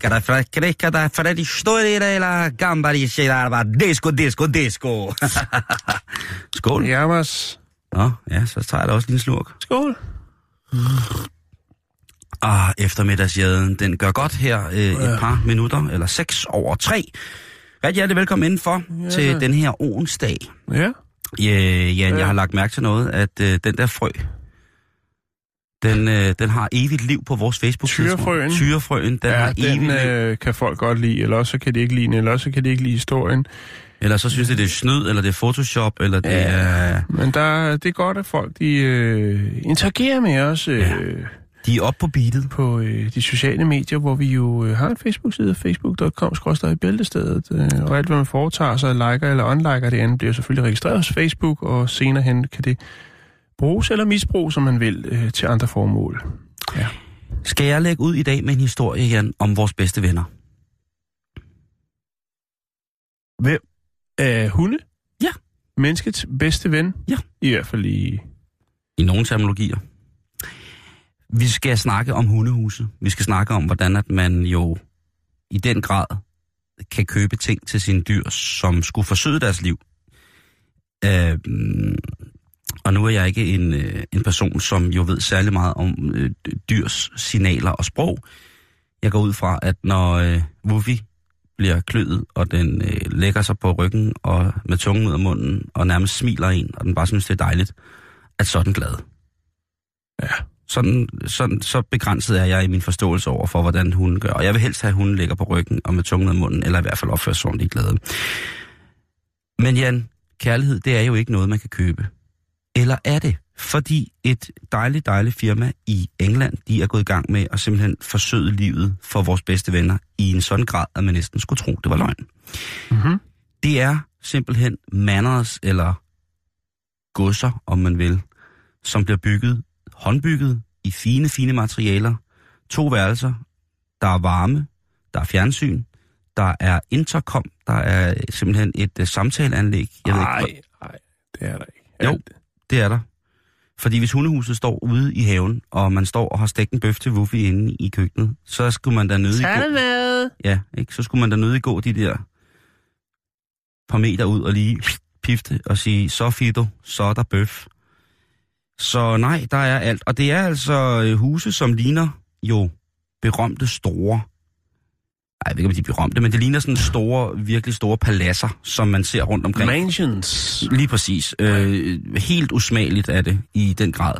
Cara fresca da freddi storie della gamba di sera, disco, disco, disco. Skål. Ja. Jammers. Nå, ja, så tager jeg da også en slurk. Skål. Ah, eftermiddagsjaden, den gør godt her øh, et par minutter, eller seks over tre. Rigtig hjertelig velkommen indenfor ja. til den her onsdag. Ja. Ja, Jan, Ja. jeg har lagt mærke til noget, at øh, den der frø, den, øh, den har evigt liv på vores facebook Tyrefrøen? Tyrefrøen, den har ja, evigt den liv. øh, kan folk godt lide, eller også så kan de ikke lide den, eller også så kan de ikke lide historien. Eller så synes de, det er snyd, eller det er Photoshop, eller det er... Men der, det er godt, at folk de, øh, interagerer med os øh, Ja. De er oppe på beatet. på øh, de sociale medier, hvor vi jo øh, har en Facebook-side, facebook.com bæltestedet, øh, og alt, hvad man foretager sig, liker eller unliker det andet, bliver selvfølgelig registreret hos Facebook, og senere hen kan det bruges eller misbruges, som man vil, øh, til andre formål. Ja. Skal jeg lægge ud i dag med en historie, Jan, om vores bedste venner? Hvem er hunde? Ja. Menneskets bedste ven? Ja. I hvert fald i... I nogle terminologier. Vi skal snakke om hundehuse. Vi skal snakke om, hvordan at man jo i den grad kan købe ting til sine dyr, som skulle forsøge deres liv. Øh, og nu er jeg ikke en, øh, en person, som jo ved særlig meget om øh, dyrs signaler og sprog. Jeg går ud fra, at når øh, Wuffy bliver kløet, og den øh, lægger sig på ryggen og med tungen ud af munden, og nærmest smiler en, og den bare synes, det er dejligt, at så er den glad. Ja. Sådan, sådan, så begrænset er jeg i min forståelse over for, hvordan hunden gør. Og jeg vil helst have, at hunden ligger på ryggen og med tungen ud af munden, eller i hvert fald opfører sig, er glade. Men Jan, kærlighed, det er jo ikke noget, man kan købe. Eller er det? Fordi et dejligt, dejligt firma i England, de er gået i gang med at simpelthen forsøge livet for vores bedste venner i en sådan grad, at man næsten skulle tro, det var løgn. Mm-hmm. Det er simpelthen manners eller godser, om man vil, som bliver bygget, håndbygget i fine, fine materialer. To værelser, der er varme, der er fjernsyn, der er intercom, der er simpelthen et uh, samtaleanlæg. Jeg ved ikke, Nej, nej, det er der ikke. Jo. Det er der. Fordi hvis hundehuset står ude i haven, og man står og har stegt en bøf til Wuffy inde i køkkenet, så skulle man da nødig gå... med. Ja, ikke? Så skulle man da nødig gå de der par meter ud og lige pifte og sige, så Fido, så er der bøf. Så nej, der er alt. Og det er altså øh, huse, som ligner jo berømte store... Jeg ved ikke, om de er berømte, men det ligner sådan store, virkelig store paladser, som man ser rundt omkring. Mansions. Lige præcis. Øh, helt usmageligt er det i den grad.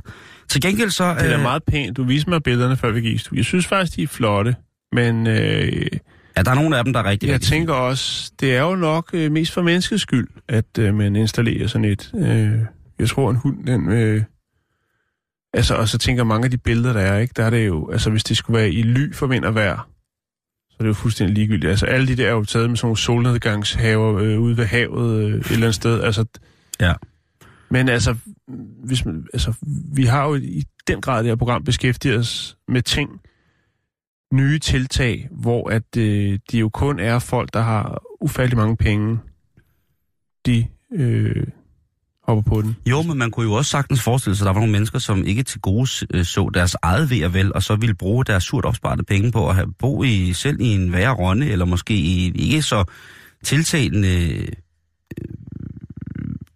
Til gengæld så... Det er øh, meget pænt. Du viste mig billederne, før vi gik i studiet. Jeg synes faktisk, de er flotte. Men øh, Ja, der er nogle af dem, der er rigtig, jeg rigtig tænker også, det er jo nok øh, mest for menneskets skyld, at øh, man installerer sådan et. Øh, jeg tror, en hund, den... Øh, altså, og så tænker mange af de billeder, der er, ikke? Der er det jo... Altså, hvis det skulle være i ly for vind og vejr, så er det jo fuldstændig ligegyldigt. Altså, alle de der er jo taget med sådan nogle solnedgangshaver øh, ude ved havet øh, et eller andet sted. Altså, Ja. Men altså, hvis man, altså, vi har jo i den grad det her program beskæftiget os med ting, nye tiltag, hvor at øh, de jo kun er folk, der har ufattelig mange penge, de øh, hopper på den. Jo, men man kunne jo også sagtens forestille sig, at der var nogle mennesker, som ikke til gode øh, så deres eget ved og vel, og så ville bruge deres surt opsparte penge på at have, bo i, selv i en værre ronde, eller måske i et ikke så tiltalende øh,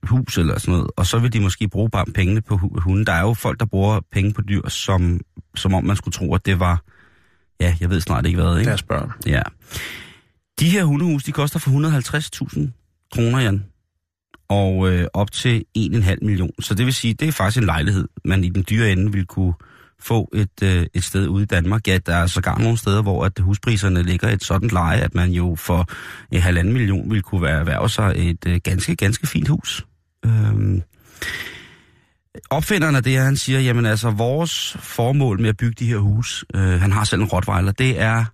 hus eller sådan noget, og så vil de måske bruge bare pengene på hu- hunden. Der er jo folk, der bruger penge på dyr, som, som om man skulle tro, at det var, ja, jeg ved snart ikke hvad, ikke? Deres børn. Ja. De her hundehus, de koster for 150.000 kroner, Jan. Og øh, op til 1,5 million. Så det vil sige, det er faktisk en lejlighed, man i den dyre ende vil kunne få et, øh, et sted ude i Danmark. Ja, der er sågar nogle steder, hvor at huspriserne ligger et sådan leje, at man jo for en halvanden million vil kunne være erhverve sig et øh, ganske, ganske fint hus. Øhm, opfinderen af det, han siger, jamen altså, vores formål med at bygge de her hus, øh, han har selv en rottweiler, det er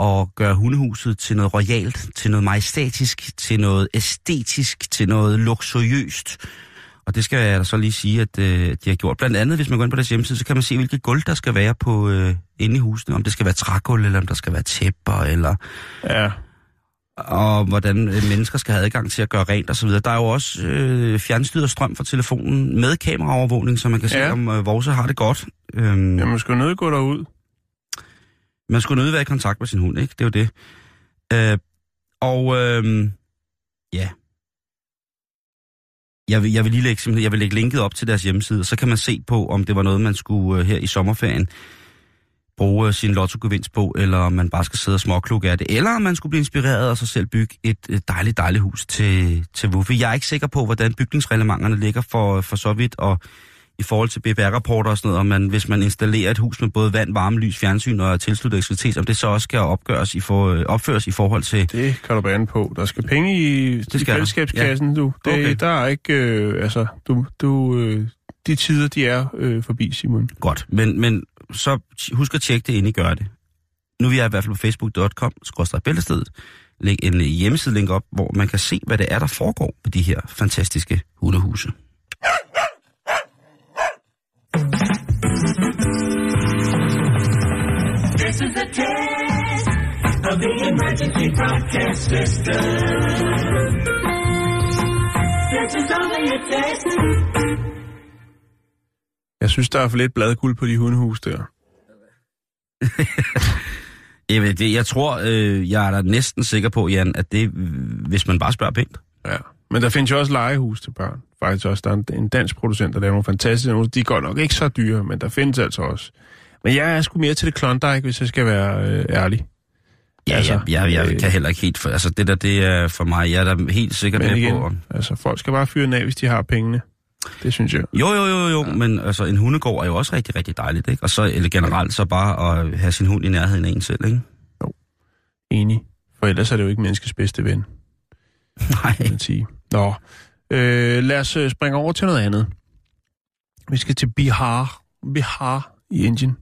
at gøre hundehuset til noget royalt, til noget majestatisk, til noget æstetisk, til noget luksuriøst. Og det skal jeg da så lige sige, at øh, de har gjort. Blandt andet, hvis man går ind på deres hjemmeside, så kan man se, hvilket gulv der skal være på øh, inde i husene. Om det skal være trægulv, eller om der skal være tæpper, eller... Ja. Og hvordan øh, mennesker skal have adgang til at gøre rent osv. Der er jo også øh, fjernstyret strøm fra telefonen med kameraovervågning, så man kan Ja. se, om øh, Vorse har det godt. Øhm, Jamen, man skal nødt gå derud. Man skulle nødt være i kontakt med sin hund, ikke? Det er jo det. Øh, og øh, ja. Jeg vil, jeg vil lige lægge, jeg vil lægge linket op til deres hjemmeside, og så kan man se på, om det var noget, man skulle øh, her i sommerferien bruge øh, sin lottogevinst på, eller om man bare skal sidde og småklukke af det, eller om man skulle blive inspireret og så selv bygge et, øh, dejligt, dejligt hus til, til Wuffy. Jeg er ikke sikker på, hvordan bygningsreglementerne ligger for, for så vidt, og i forhold til BBR-rapporter og sådan noget, om man, hvis man installerer et hus med både vand, varme, lys, fjernsyn og tilsluttet elektricitet, om det så også skal opgøres i for, øh, opføres i forhold til... Det kan du bande på. Der skal penge i, det skal i fællesskabskassen, du. Det, Okay. Der er ikke... Øh, altså, du, du, øh, de tider, de er øh, forbi, Simon. Godt, men, men så husk at tjekke det, inden I gør det. Nu er jeg i hvert fald på facebook.com, bæltestedet, læg en hjemmeside-link op, hvor man kan se, hvad det er, der foregår med de her fantastiske hundehuse. This is the test of the emergency broadcast system. This is only a test. Jeg synes, der er for lidt bladguld på de hundehus der. Jeg, ved det, jeg tror, øh, jeg er da næsten sikker på, Jan, at det, hvis man bare spørger pænt. Ja. Men der findes jo også legehus til børn. Faktisk også. Der er en, dansk producent, der laver nogle fantastiske nogle. De godt nok ikke så dyre, men der findes altså også. Men jeg er sgu mere til det Klondike, hvis jeg skal være øh, ærlig. Ja, Altså, jeg, jeg, jeg øh, kan heller ikke helt... For, altså, det der, det er for mig... Jeg er da helt sikkert med igen, på... altså folk skal bare fyre den af, hvis de har pengene. Det synes jeg. Jo, jo, jo, jo, ja. men altså, en hundegård er jo også rigtig, rigtig dejligt, ikke? Og så eller generelt så bare at have sin hund i nærheden af en selv, ikke? Enig. For ellers er det jo ikke menneskets bedste ven, Nej. kan man sige. Nå, øh, lad os øh, springe over til noget andet. Vi skal til Bihar. Bihar i Indien.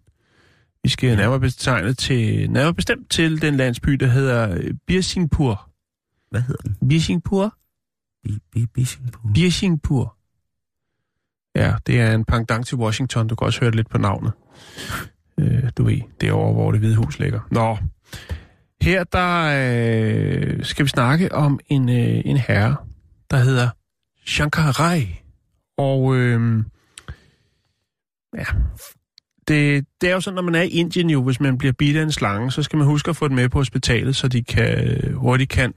Vi skal nærmere betegnet til, nærmere bestemt til den landsby, der hedder øh, Birsinghpur. Hvad hedder den? Birsinghpur? Bi- Bi- Bisingpur. Birsinghpur. Ja, det er en pendant til Washington. Du kan også høre det lidt på navnet. Øh, du ved, det er over, hvor det hvide hus ligger. Nå, her der øh, skal vi snakke om en, øh, en herre, der hedder Shankar Rai. Og øh, ja, det, det er jo sådan, når man er i Indien jo, hvis man bliver bidt af en slange, så skal man huske at få den med på hospitalet, så de kan, øh, hurtigt kan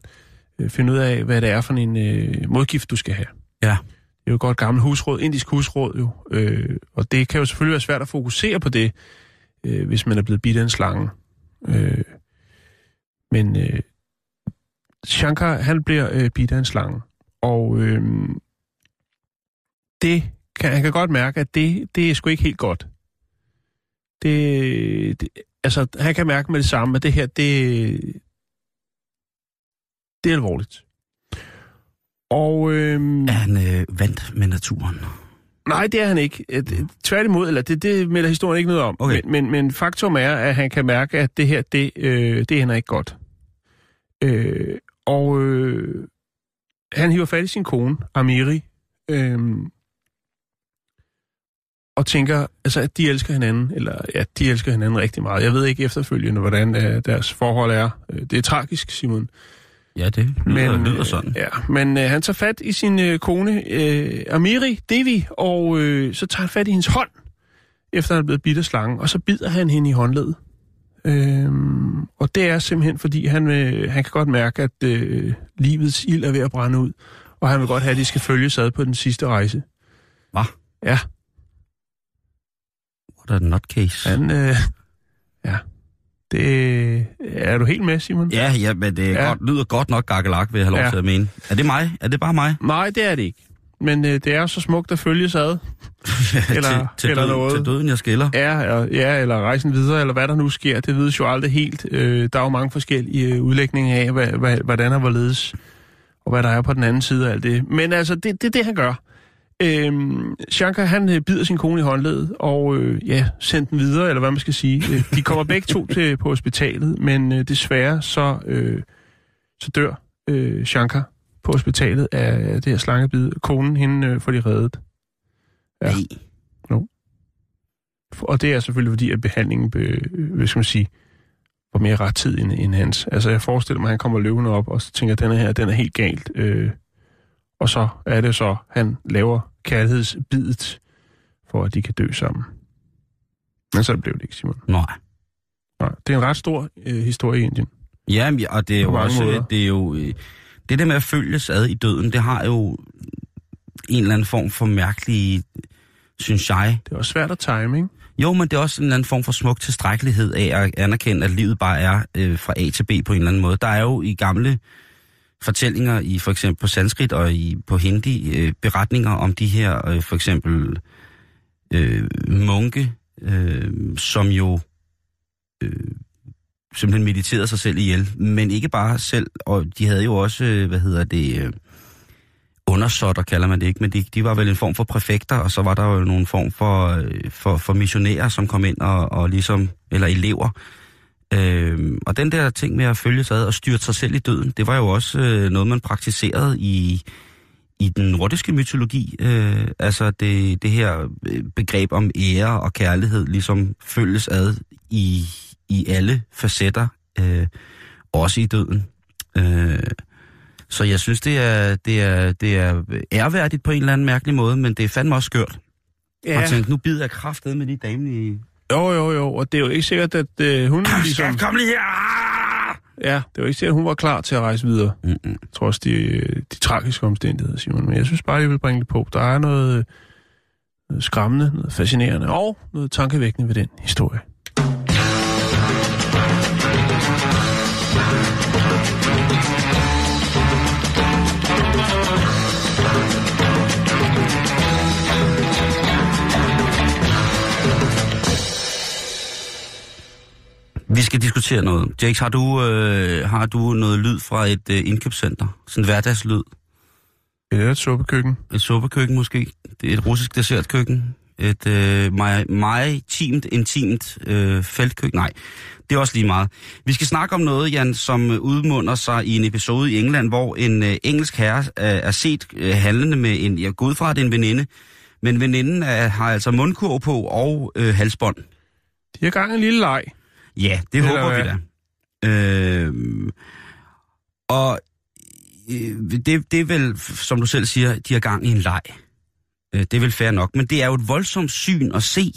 øh, finde ud af, hvad det er for en øh, modgift, du skal have. Ja. Det er jo et godt gammelt husråd, indisk husråd jo. Øh, og det kan jo selvfølgelig være svært at fokusere på det, øh, hvis man er blevet bidt af en slange. Øh, men øh, Shankar, han bliver øh, bidt af en slange. Og øh, det kan, han kan godt mærke, at det, det er sgu ikke helt godt. Det, det, altså, han kan mærke med det samme, at det her, det, det er alvorligt. Og øh, Er han øh, vandt med naturen? Nej, det er han ikke. Et- Tværtimod, eller det, det melder historien ikke noget om. Okay. Men, men, men faktum er, at han kan mærke, at det her, det, øh, det hænder ikke godt. Øh, og øh, han hiver fat i sin kone, Amiri, øh, og tænker, altså, at de elsker hinanden, eller ja, de elsker hinanden rigtig meget. Jeg ved ikke efterfølgende, hvordan øh, deres forhold er. Øh, Det er tragisk, Simon. Ja, det lyder, men, lyder sådan. Ja, men øh, han tager fat i sin øh, kone, øh, Amiri Devi, og øh, så tager han fat i hendes hånd, efter han er blevet bidt af slangen, og så bider han hende i håndledet. Øhm, og det er simpelthen, fordi han, øh, han kan godt mærke, at øh, livets ild er ved at brænde ud, og han vil godt have, at de skal følges ad på den sidste rejse. Hvad? Ja, What a nutcase. han... Øh, ja, det... Er du helt med, Simon? Ja, ja, men det Ja. Godt, lyder godt nok gakkelak, vil jeg have lov Ja. til at mene. Er det mig? Er det bare mig? Nej, det er det ikke. Men øh, det er så smukt at følges ad. Eller- til, til, eller døden, noget. til døden, jeg skiller. Ja, ja, ja, eller rejsen videre, eller hvad der nu sker, det vides jo aldrig helt. Øh, der er jo mange forskellige øh, udlægninger af, hvad, hvad, hvordan og hvorledes, og hvad der er på den anden side af alt det. Men altså, det, det er det, han gør. Øhm, Shankar, han øh, bider sin kone i håndledet, og øh, ja, sender den videre, eller hvad man skal sige. Øh, de kommer begge to til på hospitalet, men øh, desværre så, øh, så dør øh, Shankar på hospitalet af det her slangebid. Konen, hende øh, får de reddet. Ja. Nej. Og det er selvfølgelig fordi, at behandlingen, be, hvad skal man sige, var mere ret tid end, end hans. Altså, jeg forestiller mig, at han kommer løbende op, og så tænker, at den her, den er helt galt. Øh, og så er det så, han laver kærlighedsbidet, for at de kan dø sammen. Men så blev det ikke, Simon. Nej. Nej, det er en ret stor øh, historie i Indien. Ja, og det er jo også, måder. det er jo, øh, det der med at følges ad i døden, det har jo en eller anden form for mærkelig, synes jeg. Det er også svært at time, ikke? Jo, men det er også en eller anden form for smuk tilstrækkelighed af at anerkende, at livet bare er øh, fra A til B på en eller anden måde. Der er jo i gamle fortællinger, i for eksempel på sanskrit og i, på hindi, øh, beretninger om de her, øh, for eksempel øh, munke, øh, som jo øh, simpelthen mediterede sig selv ihjel, men ikke bare selv, og de havde jo også, øh, hvad hedder det, øh, undersåtter kalder man det ikke, men de, de var vel en form for præfekter, og så var der jo nogle form for, øh, for, for missionærer, som kom ind og, og ligesom, eller elever. Øhm, og den der ting med at følge sig ad og styrte sig selv i døden, det var jo også øh, noget, man praktiserede i, i den nordiske mytologi. Øh, altså det, det her øh, begreb om ære og kærlighed ligesom følges ad i, i alle facetter, øh, også i døden. Øh, så jeg synes, det er, det, er, det er ærværdigt på en eller anden mærkelig måde, men det er fandme også skørt. Ja. Og tænke, nu bider jeg kraftet med de damer i... Jo, jo, jo, og det er jo ikke sikkert, at øh, hun ligesom... Kom lige her! Ja, det er jo ikke sikkert, at hun var klar til at rejse videre. Mm-mm. trods de, øh, de tragiske omstændigheder, Simon. Men jeg synes bare, jeg vil bringe det på. Der er noget, noget skræmmende, noget fascinerende og noget tankevækkende ved den historie. Vi skal diskutere noget. Jakes, har du, øh, har du noget lyd fra et øh, indkøbscenter? Sådan en hverdagslyd? Er et suppekøkken. Et suppekøkken måske? Det er et russisk dessertkøkken? Et øh, meget, meget timt, intimt øh, feltkøkken? Nej, det er også lige meget. Vi skal snakke om noget, Jan, som øh, udmunder sig i en episode i England, hvor en øh, engelsk herre øh, er set øh, handlende med en, jeg går ud fra, at det er en veninde, men veninden er, har altså mundkurv på og øh, halsbånd. De har gang en lille leg. Ja, det Eller håber vi da. Øh, og øh, det, det er vel, som du selv siger, de har gang i en leg. Øh, det er vel fair nok, men det er jo et voldsomt syn at se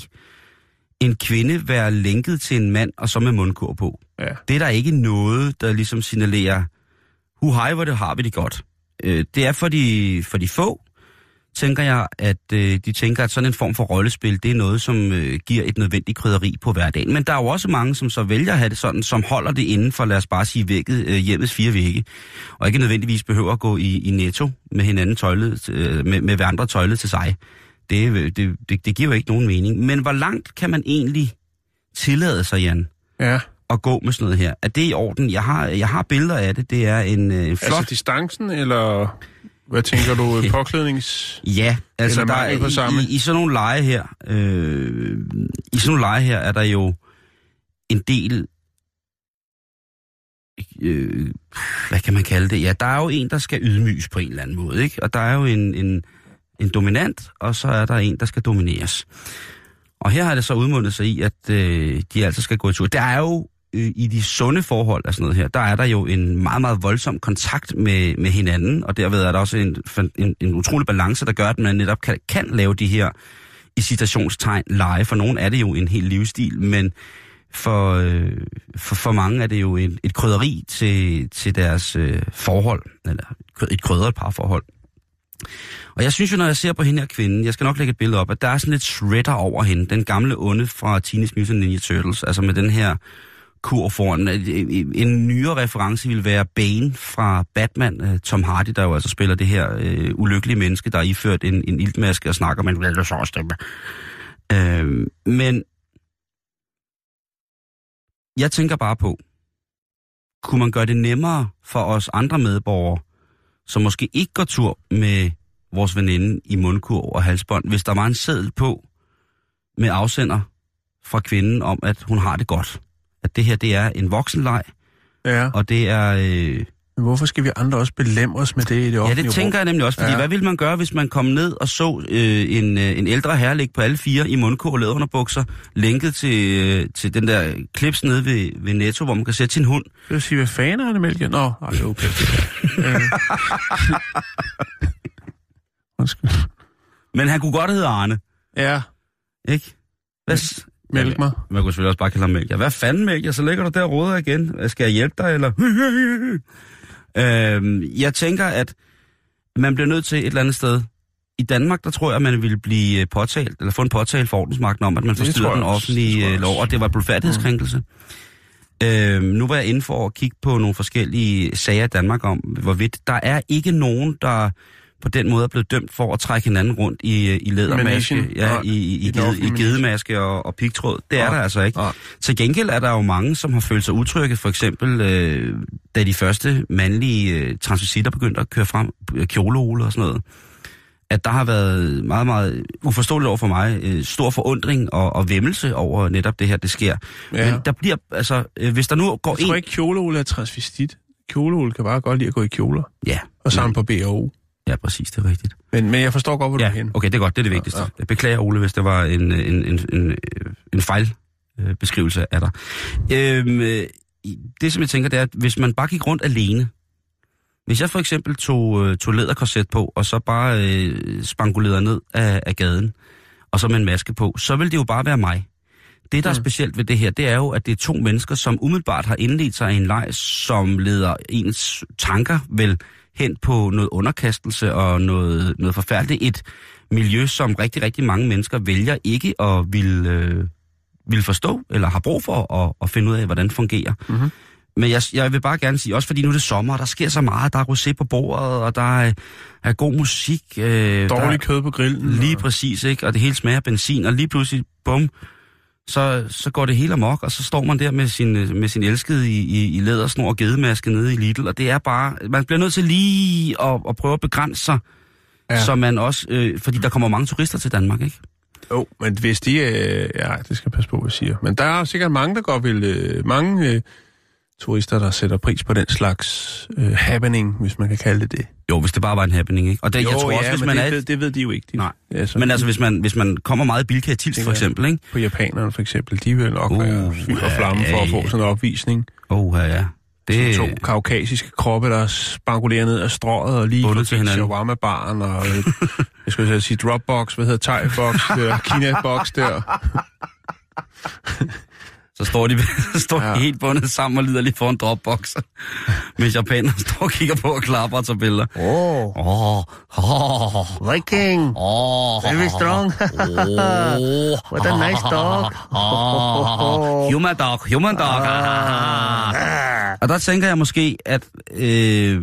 en kvinde være lænket til en mand, og så med mundkur på. Ja. Det er der ikke noget, der ligesom signalerer, hu hej, hvor det har vi det godt. Øh, det er for de, for de få, tænker jeg, at øh, de tænker, at sådan en form for rollespil, det er noget, som øh, giver et nødvendigt krydderi på hverdagen. Men der er jo også mange, som så vælger at have det sådan, som holder det inden for, lad os bare sige, vægget, øh, hjemmets fire vægge, og ikke nødvendigvis behøver at gå i, i netto med hinanden tøjlet, øh, med, med hverandre tøjlet til sig. Det, øh, det, det, det giver jo ikke nogen mening. Men hvor langt kan man egentlig tillade sig, Jan, Ja, at gå med sådan noget her? Er det i orden? Jeg har, jeg har billeder af det. Det er en, øh, en flot... altså distancen, eller hvad tænker du, påklædnings... Ja, altså der mangel på er, samme. i, i, i sådan nogle lege her, øh, i sådan nogle lege her er der jo en del, øh, hvad kan man kalde det? Ja, der er jo en, der skal ydmyges på en eller anden måde, ikke? Og der er jo en, en, en dominant, og så er der en, der skal domineres. Og her har det så udmundet sig i, at øh, de altså skal gå i tur. Der er jo øh, i de sunde forhold og sådan noget her, der er der jo en meget, meget voldsom kontakt med, med hinanden, og derved er der også en, en, en utrolig balance, der gør, at man netop kan, kan lave de her i citationstegn lege. For nogen er det jo en helt livsstil, men for, øh, for, for mange er det jo en, et krydderi til, til deres øh, forhold, eller et krydret parforhold. Og jeg synes jo, når jeg ser på hende her kvinde, jeg skal nok lægge et billede op, at der er sådan lidt shredder over hende. Den gamle onde fra Teenage Mutant Ninja Turtles, altså med den her kur foran. En, en nyere reference vil være Bane fra Batman, øh, Tom Hardy, der jo altså spiller det her øh, ulykkelige menneske, der er iført en, en iltmaske og snakker med en veldig så stemme. Øh, men jeg tænker bare på, kunne man gøre det nemmere for os andre medborgere, som måske ikke går tur med vores veninde i mundkur og halsbånd, hvis der var en seddel på med afsender fra kvinden om, at hun har det godt. At det her, det er en voksenleg, Ja. og det er... Øh, Men hvorfor skal vi andre også belemre os med det i det ja, offentlige det tænker jeg nemlig også, fordi ja. Ja. hvad ville man gøre, hvis man kom ned og så øh, en, øh, en ældre herre ligge på alle fire i mundkur og læderunderbukser, lænket til, øh, til den der klips nede ved, ved Netto, hvor man kan sætte sin hund. Jeg vil sige, hvad fanden er det, Mælke? Nå, ej, det er okay. Øh. Undskyld. Men han kunne godt hedde Arne, Ja, ikke? Hvad, mælk mig. Man kunne selvfølgelig også bare kalde ham Mælk. Ja, hvad fanden, Mælk? Ja, så ligger du der og råder igen. Skal jeg hjælpe dig, eller? øhm, jeg tænker, at man bliver nødt til et eller andet sted. I Danmark, der tror jeg, at man ville blive øh, påtalt, eller få en påtale for ordensmagten om, at man forstyrrer den offentlige øh, lov, og det var blodfærdighedskrænkelse. Mm. Øhm, nu var jeg inde for at kigge på nogle forskellige sager i Danmark om, hvorvidt der er ikke nogen, der på den måde er blevet dømt for at trække hinanden rundt i, øh, i lædermaske, Managen? ja, i, i, i i, gedemaske og, og pigtråd. Det er Nej. der altså ikke. Nej. Til gengæld er der jo mange, som har følt sig utrygge, for eksempel øh, da de første mandlige øh, transvestitter begyndte at køre frem, øh, kjoleole og sådan noget, at der har været meget, meget uforståeligt over for mig, øh, stor forundring og, og vemmelse over netop det her, det sker. Ja. Men der bliver, altså, øh, hvis der nu går Jeg tror en... ikke, kjoleole er transvestit. Kjoleole kan bare godt lide at gå i kjoler. Ja, Og sammen på B og O. ja, præcis, det er rigtigt. Men, men jeg forstår godt, hvor du er Ja, hen. okay, det er godt, det er det vigtigste. Ja, ja. Jeg beklager, Ole, hvis det var en, en, en, en, en fejl øh, beskrivelse af dig. Øhm, øh, det, som jeg tænker, det er, at hvis man bare gik rundt alene, hvis jeg for eksempel tog, øh, tog læderkorset på, og så bare øh, spangulerede ned af, af gaden, og så med en maske på, så vil det jo bare være mig. Det, der er Mm. specielt ved det her, det er jo, at det er to mennesker, som umiddelbart har indledt sig i en leg, som leder ens tanker vel hen på noget underkastelse og noget, noget forfærdeligt. Et miljø, som rigtig, rigtig mange mennesker vælger ikke at vil, øh, vil forstå, eller har brug for at, at finde ud af, hvordan det fungerer. Mhm. Men jeg, jeg vil bare gerne sige, også fordi nu er det sommer, og der sker så meget, der er rosé på bordet, og der er, er god musik. Øh, der, Dårlig kød på grillen. Lige og- præcis, ikke? Og det hele smager benzin, og lige pludselig, bum, så, så går det hele amok, og så står man der med sin, øh, med sin elskede i, i, i lædersnor og gedemaske nede i Lidl, og det er bare, man bliver nødt til lige at, at prøve at begrænse sig, ja. Ja. så man også, øh, fordi der kommer mange turister til Danmark, ikke? Jo, men hvis de... Øh, ja, det skal jeg passe på, hvad jeg siger. Men der er sikkert mange, der godt vil... Øh, mange øh, turister, der sætter pris på den slags øh, happening, hvis man kan kalde det det. Jo, hvis det bare var en happening, ikke? Og det, jo, jeg tror ja, også, hvis man det, er... ved, det ved de jo ikke. De, Nej. Altså, Men altså, hvis man, hvis man kommer meget i Bilka i Tilst, for eksempel, ikke? På japanerne for eksempel, de vil nok Uh, uh, være fyld og flamme ja, for at ja, få ja. sådan en opvisning. Åh, oh, ja, ja. Det, To kaukasiske kroppe, der spangulerer ned af strøget og lige Bundet til hinanden. shawarma-baren og, jeg skulle sige Dropbox, hvad hedder Thai-box, Kina-box der. Så står de, står de Ja. helt bundet sammen og lider lige for en dropbox. Mens japanerne står og kigger på og klapper og tager billeder. Oh, Åh, åh, Viking, åh. very strong. Åh. What a nice dog. Åh, Human dog, human dog. Ah. Og der tænker jeg måske, at øh,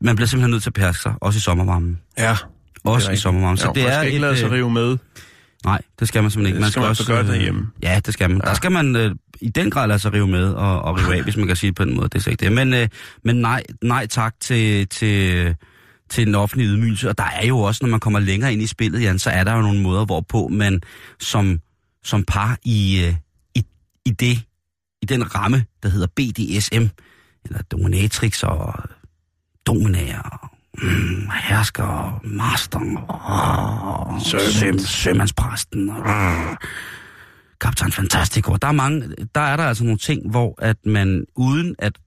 man bliver simpelthen nødt til at perske sig, også i sommervarmen. Ja, Også i sommervarmen. Så det er ikke et, lade sig rive med. Nej, det skal man simpelthen ikke. Det skal man også gøre øh, derhjemme. Ja, det skal man. Ja. Der skal man øh, i den grad lade sig rive med og, og rive af, hvis man kan sige det på den måde. Det er ikke det. Men, øh, men nej, nej tak til, til, til den offentlige ydmygelse. Og der er jo også, når man kommer længere ind i spillet, Jan, så er der jo nogle måder, hvorpå man som, som par i, øh, i, i, det, i den ramme, der hedder BDSM, eller dominatrix og dominaer, mm, hersker, master, og søm, sømandspræsten, og, kaptajn Fantastico. Der er, mange, der er der altså nogle ting, hvor at man uden at,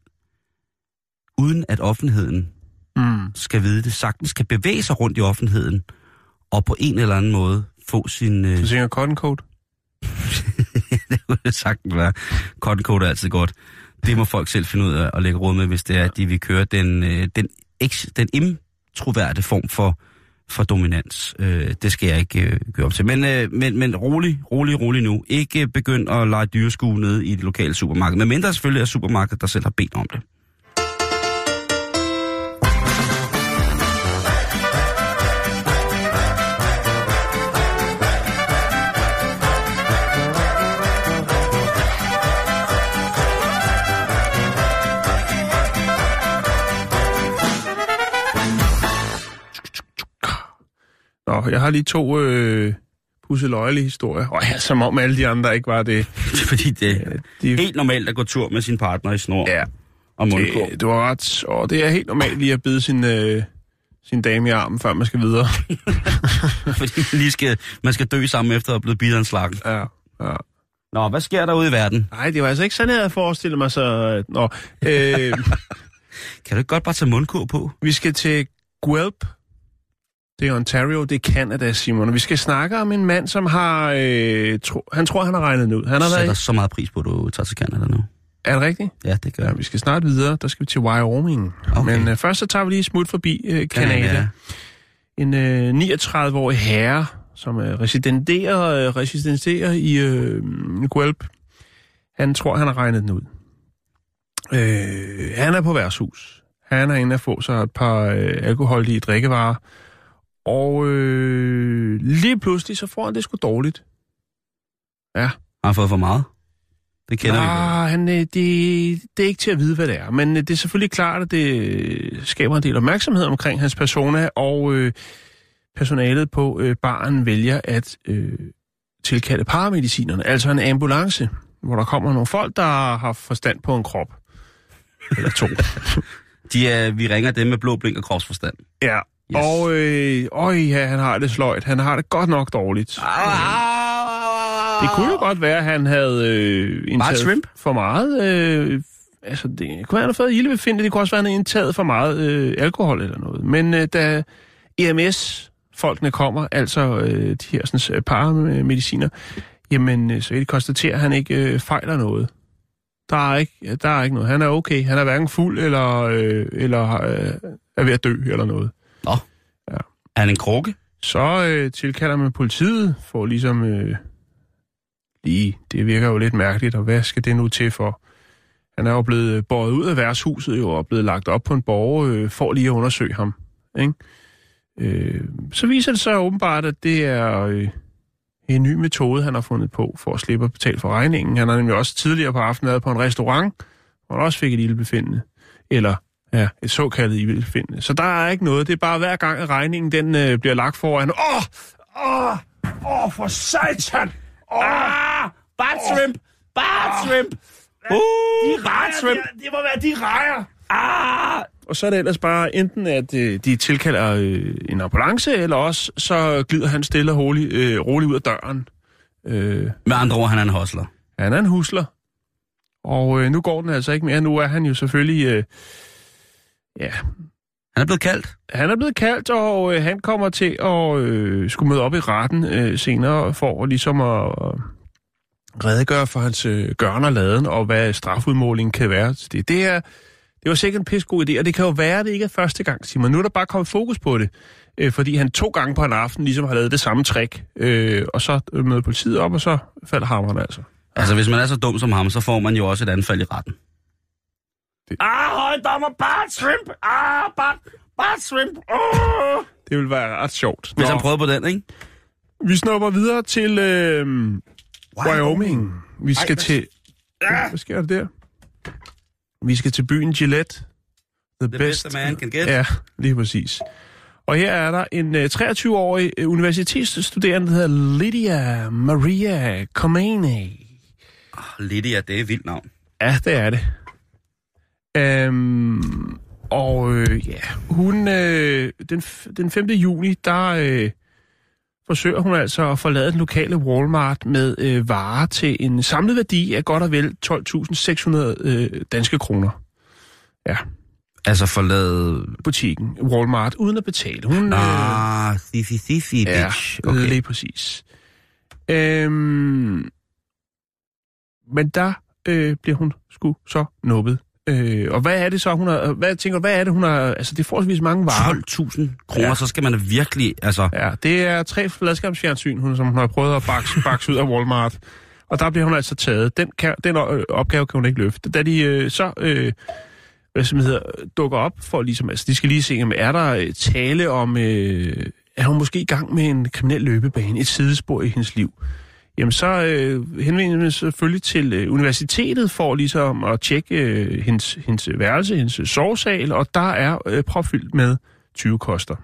uden at offentligheden Mm. skal vide det, sagtens kan bevæge sig rundt i offentligheden, og på en eller anden måde få sin... Øh, Du synger Cotton Coat? det kunne sagtens være. Cotton coat er altid godt. Det må folk selv finde ud af at lægge råd med, hvis det er, at de vil køre den, øh, den, ex, den introverte form for for dominans. Øh, det skal jeg ikke øh, gøre op til. Men, øh, men, men rolig, rolig, rolig nu. Ikke begynd at lege dyreskue nede i det lokale supermarked. Men mindre selvfølgelig er supermarkedet, der selv har bedt om det. Nå, jeg har lige to øh, pusseløjelige historier. Og ja, som om alle de andre ikke var det. Fordi det er de, helt normalt at gå tur med sin partner i snor Ja, og mundkurv. det, du har ret. Og det er helt normalt lige at bide sin, øh, sin dame i armen, før man skal videre. Fordi man, lige skal, man skal dø sammen efter at have blevet bidt af en slag. Ja, ja. Nå, hvad sker der ude i verden? Nej, det var altså ikke sådan, jeg havde forestillet mig så... at- Nå, øh, Kan du ikke godt bare tage mundkurv på? vi skal til Guelph. Det er Ontario, det er Canada, Simon. Og vi skal snakke om en mand, som har... Øh, tro, han tror, han har regnet den ud. Han har sætter været... så meget pris på, at du tager til Canada nu. Er det rigtigt? Ja, det gør Ja, vi skal snart videre. Der skal vi til Wyoming. Okay. Men øh, først så tager vi lige et smut forbi øh, Canada. Canada. En øh, 39-årig herre, som øh, residenterer, øh, residenterer i øh, Guelph. Han tror, han har regnet den ud. Øh, han er på værtshus. Han er inde at få sig et par øh, alkoholdige drikkevarer. Og øh, lige pludselig, så får han det sgu dårligt. Har han fået for meget? Det kender vi. Ah, han, øh, det, det er ikke til at vide, hvad det er. Men øh, det er selvfølgelig klart, at det øh, skaber en del opmærksomhed omkring hans persona, og øh, personalet på øh, baren vælger at øh, tilkalde paramedicinerne, altså en ambulance, hvor der kommer nogle folk, der har forstand på en krop. Eller to. De er, vi ringer dem med blå blink og kropsforstand. ja. Yes. Og øh, øj, ja, han har det sløjt. Han har det godt nok dårligt. Det kunne jo godt være, at han havde øh, indtaget shrimp? for meget. Øh, altså, det kunne være, han havde fået ildebefindende. Det kunne også være, han havde indtaget for meget øh, alkohol eller noget. Men øh, da EMS-folkene kommer, altså øh, de her sådan, øh, paramediciner, jamen, øh, så kan de konstatere, at han ikke øh, fejler noget. Der er, ikke, der er ikke noget. Han er okay. Han er hverken fuld eller, øh, eller øh, er ved at dø eller noget. Nå. Ja. Er han en krukke? Så øh, tilkalder man politiet for ligesom... Øh, lige, det virker jo lidt mærkeligt, og hvad skal det nu til for? Han er jo blevet båret ud af værtshuset jo, og blevet lagt op på en borger øh, for lige at undersøge ham. Ikke? Øh, så viser det sig åbenbart, at det er øh, en ny metode, han har fundet på for at slippe at betale for regningen. Han har nemlig også tidligere på aftenen været på en restaurant, hvor han også fik et ildbefindende. Eller Ja, et såkaldet ildbefindende. Så der er ikke noget. Det er bare hver gang, at regningen den, øh, bliver lagt foran. Åh! Åh! Åh, for satan! Åh! Ah! Bart shrimp! Bart shrimp! Uh, de Bart shrimp! Det, det må være de rejer! Ah! Og så er det ellers bare enten, at øh, de tilkalder øh, en ambulance, eller også så glider han stille og roligt, øh, roligt ud af døren. Øh, Med andre ord, han er en hostler. han er en husler. Og øh, nu går den altså ikke mere. Nu er han jo selvfølgelig... Øh, ja, Han er blevet kaldt. Han er blevet kaldt, og øh, han kommer til at øh, skulle møde op i retten øh, senere for ligesom at øh, redegøre for hans øh, gørn og laden, og hvad strafudmålingen kan være. til Det, det, er, det var sikkert en pisse god idé, og det kan jo være, at det ikke er første gang, Simon. Nu er der bare kommet fokus på det, øh, fordi han to gange på en aften ligesom har lavet det samme trick, øh, og så møder politiet op, og så falder hammeren altså. Altså, hvis man er så dum som ham, så får man jo også et anfald i retten. Det- Ah, højdommer, Bart shrimp! Ah, Bart, Bart shrimp! Oh! Det vil være ret sjovt. Hvis Nå, han prøvede på den, ikke? Vi snupper videre til øh, Wyoming. Vi skal hvad- til... Hvad sker der der? Vi skal til byen Gillette. The, The best a man can get. Ja, lige præcis. Og her er der en øh, 23-årig øh, universitetsstuderende, der hedder Lydia Maria Comani. Lydia, det er et vildt navn. Ja, det er det. Øhm, og øh, ja, hun, øh, den, den 5. juni, der øh, forsøger hun altså at forlade den lokale Walmart med øh, varer til en samlet værdi af godt og vel 12.600 øh, danske kroner. Ja, Altså forlade... butikken Walmart, uden at betale. Hun, øh, Ah, thifi, thifi, Ja, bitch. okay. Okay. lige præcis. Øhm, men der øh, bliver hun sgu så nubbet Øh, og hvad er det så, hun har... Hvad, tænker hvad er det, hun har... Altså, det er forholdsvis mange varer. 12.000 kroner, Ja. så skal man virkelig, altså... Ja, det er tre fladskærmsfjernsyn, hun, som hun har prøvet at bakse, bakse ud af Walmart. Og der bliver hun altså taget. Den, kan, den øh, opgave kan hun ikke løfte. Da de øh, så øh, hvad som hedder, dukker op for ligesom, altså de skal lige se, om er der øh, tale om, øh, er hun måske i gang med en kriminel løbebane, et sidespor i hendes liv. Jamen så øh, henvender man selvfølgelig til øh, universitetet for ligesom at tjekke øh, hendes, hendes værelse, hendes sovesal, og der er øh, propfyldt med 20 koster.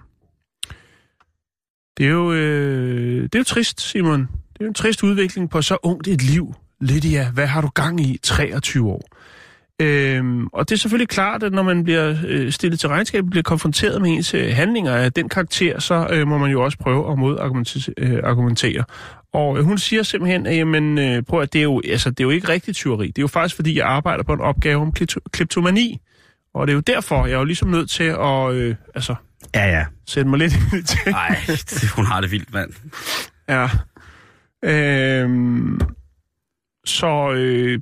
Det er jo, øh, det er jo trist, Simon. Det er jo en trist udvikling på så ungt et liv. Lydia, hvad har du gang i 23 år? Øhm, og det er selvfølgelig klart, at når man bliver øh, stillet til regnskab, bliver konfronteret med ens øh, handlinger af den karakter, så øh, må man jo også prøve at modargumentere. Øh, argumentere og hun siger simpelthen, at jamen, øh, prøv at det er, jo, altså, det er jo ikke rigtigt tyveri. Det er jo faktisk, fordi jeg arbejder på en opgave om kleptomani. Og det er jo derfor, jeg er jo ligesom nødt til at øh, altså, Ja, ja. sætte mig lidt ind i det. Ej, det, hun har det vildt, mand. Ja. Øhm, så øh,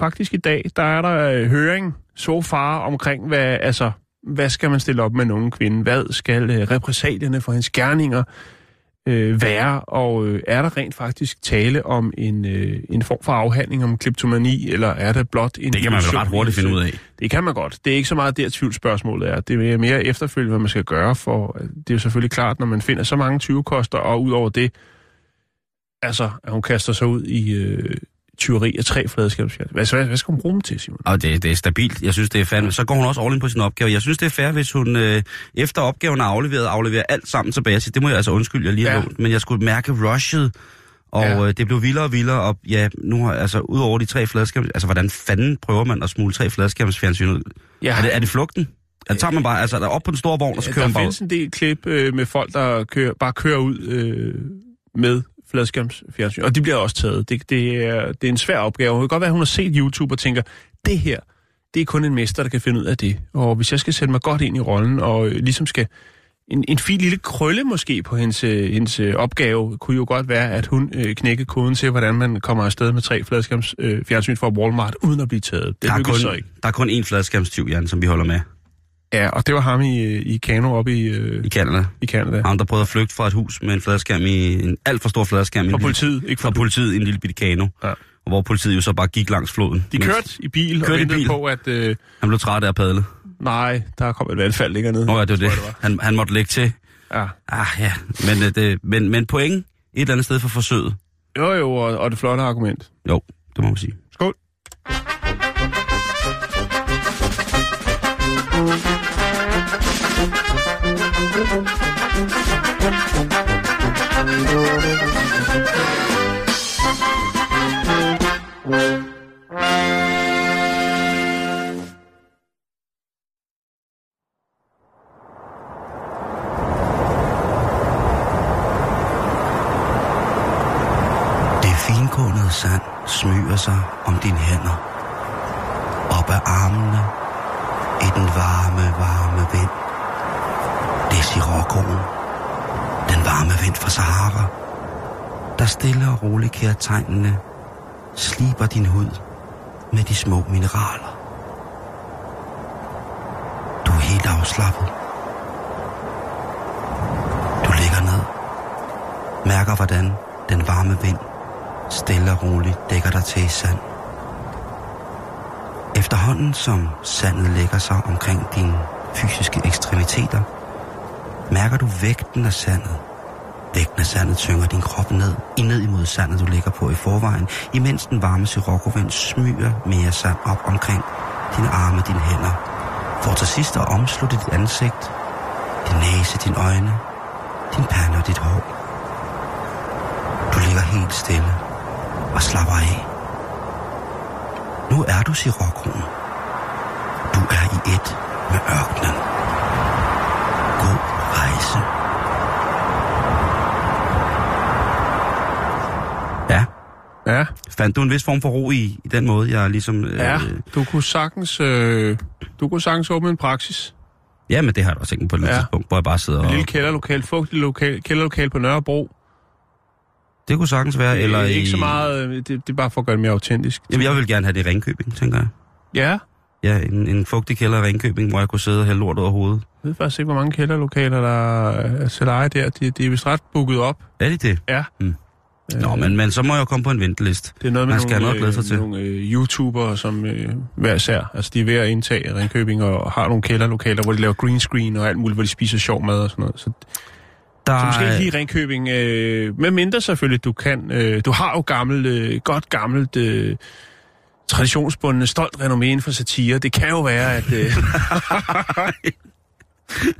faktisk i dag, der er der øh, høring så far omkring, hvad, altså, hvad skal man stille op med nogen kvinde? Hvad skal øh, repræsalierne for hendes gerninger øh, være? Og øh, er der rent faktisk tale om en, øh, en form for afhandling om kleptomani, eller er det blot en... Det kan man vel ret hurtigt finde ud af. det kan man godt. Det er ikke så meget der tvivlsspørgsmålet er. Det er mere efterfølgende, hvad man skal gøre, for det er jo selvfølgelig klart, når man finder så mange 20-koster, og ud over det, altså, at hun kaster sig ud i øh, tyveri af tre fladskabsfjern. Hvad, hvad, hvad skal hun bruge dem til, Simon? Og det, det er stabilt. Jeg synes, det er fandme. Så går hun også all in på sin opgave. Jeg synes, det er fair, hvis hun øh, efter opgaven er afleveret, afleverer alt sammen tilbage. Så det må jeg altså undskylde, jeg lige har Ja. lånt. Men jeg skulle mærke rushet, og Ja. øh, det blev vildere og vildere. Og ja, nu har altså, ud over de tre fladskærms... Altså, hvordan fanden prøver man at smule tre fladskærmsfjernsyn ud? Ja, Er det, er det flugten? Altså, tager man bare altså, der er op på den store vogn, og så kører der man bare findes en del klip øh, med folk, der kører, bare kører ud øh, med fladskærmsfjernsyn, og de bliver også taget. Det, det, er, det er en svær opgave. Det kan godt være, at hun har set YouTube og tænker, det her, det er kun en mester, der kan finde ud af det. Og hvis jeg skal sætte mig godt ind i rollen, og øh, ligesom skal... En, en fin lille krølle måske på hendes, øh, hendes øh, opgave, kunne jo godt være, at hun øh, knækker koden til, hvordan man kommer afsted med tre fladskærms øh, fjernsyn fra Walmart, uden at blive taget. Det Der er, kun, så ikke. der er kun én fladskærmstyv, Jan, som vi holder med Ja, og det var ham i, i Kano oppe i, øh, i Canada. i Canada. Ham, der prøvede at flygte fra et hus med en fladskærm i en alt for stor fladskærm. Fra politiet, ikke fra fra politiet i en lille bitte kano. Ja. Og hvor politiet jo så bare gik langs floden. De kørte i bil Kørte og i ventede bil. på, at... Øh, Han blev træt af at padle. nej, der kom et vandfald længere ned. Nå ja, det var det. tror jeg, Han, han måtte lægge til. Ja. Ah ja, men, øh, det, men, men point et eller andet sted for forsøget. Jo, jo, og, og det flotte argument. Jo, det må man sige. Skål. Tegnene sliber din hud med de små mineraler. Du er helt afslappet. Du ligger ned. Mærker hvordan den varme vind stille og roligt dækker dig til i sand. Efterhånden som sandet lægger sig omkring dine fysiske ekstremiteter, mærker du vægten af sandet. Dækkende sandet tynger din krop ned, i ned imod sandet, du ligger på i forvejen, imens den varme sirokkovind smyger mere sand op omkring dine arme, dine hænder, for til sidst at omslutte dit ansigt, din næse, dine øjne, din pande og dit hår. Du ligger helt stille og slapper af. Nu er du Sirokkoen. Du er i et med ørkenen. God rejse. Ja, Ja, fandt du en vis form for ro i, i den måde, jeg ligesom... Øh, ja. Du kunne sagtens, øh, du kunne sagtens åbne en praksis. ja, men det har jeg da også tænkt på et Ja. tidspunkt, hvor jeg bare sidder Et og... lille kælderlokal, fugtigt lokal, kælderlokal på Nørrebro. Det kunne sagtens være, Det er eller ikke i... så meget, øh, det, det er bare for at gøre det mere autentisk. Jamen, jeg vil gerne have det i Ringkøbing, tænker jeg. Ja, ja, en, en fugtig kælder i Ringkøbing, hvor jeg kunne sidde og hælde lort over hovedet. Jeg ved faktisk ikke, hvor mange kælderlokaler, der er til leje der. De, de er vist ret booket op. Er det det? Ja. Mm. Nå, men, men så må jeg jo komme på en venteliste. Det er noget med Man skal nogle, noget glæde sig øh, til. nogle øh, YouTubere, som øh, hver især, altså de er ved at indtage Ringkøbing og har nogle kælderlokaler, hvor de laver green screen og alt muligt, hvor de spiser sjov mad og sådan noget. Så, Der, så måske ikke lige Ringkøbing, øh, med mindre selvfølgelig, du kan. Øh, du har jo gammelt, øh, godt gammelt, øh, traditionsbundne, stolt renommé inden for satire. Det kan jo være, at... Øh,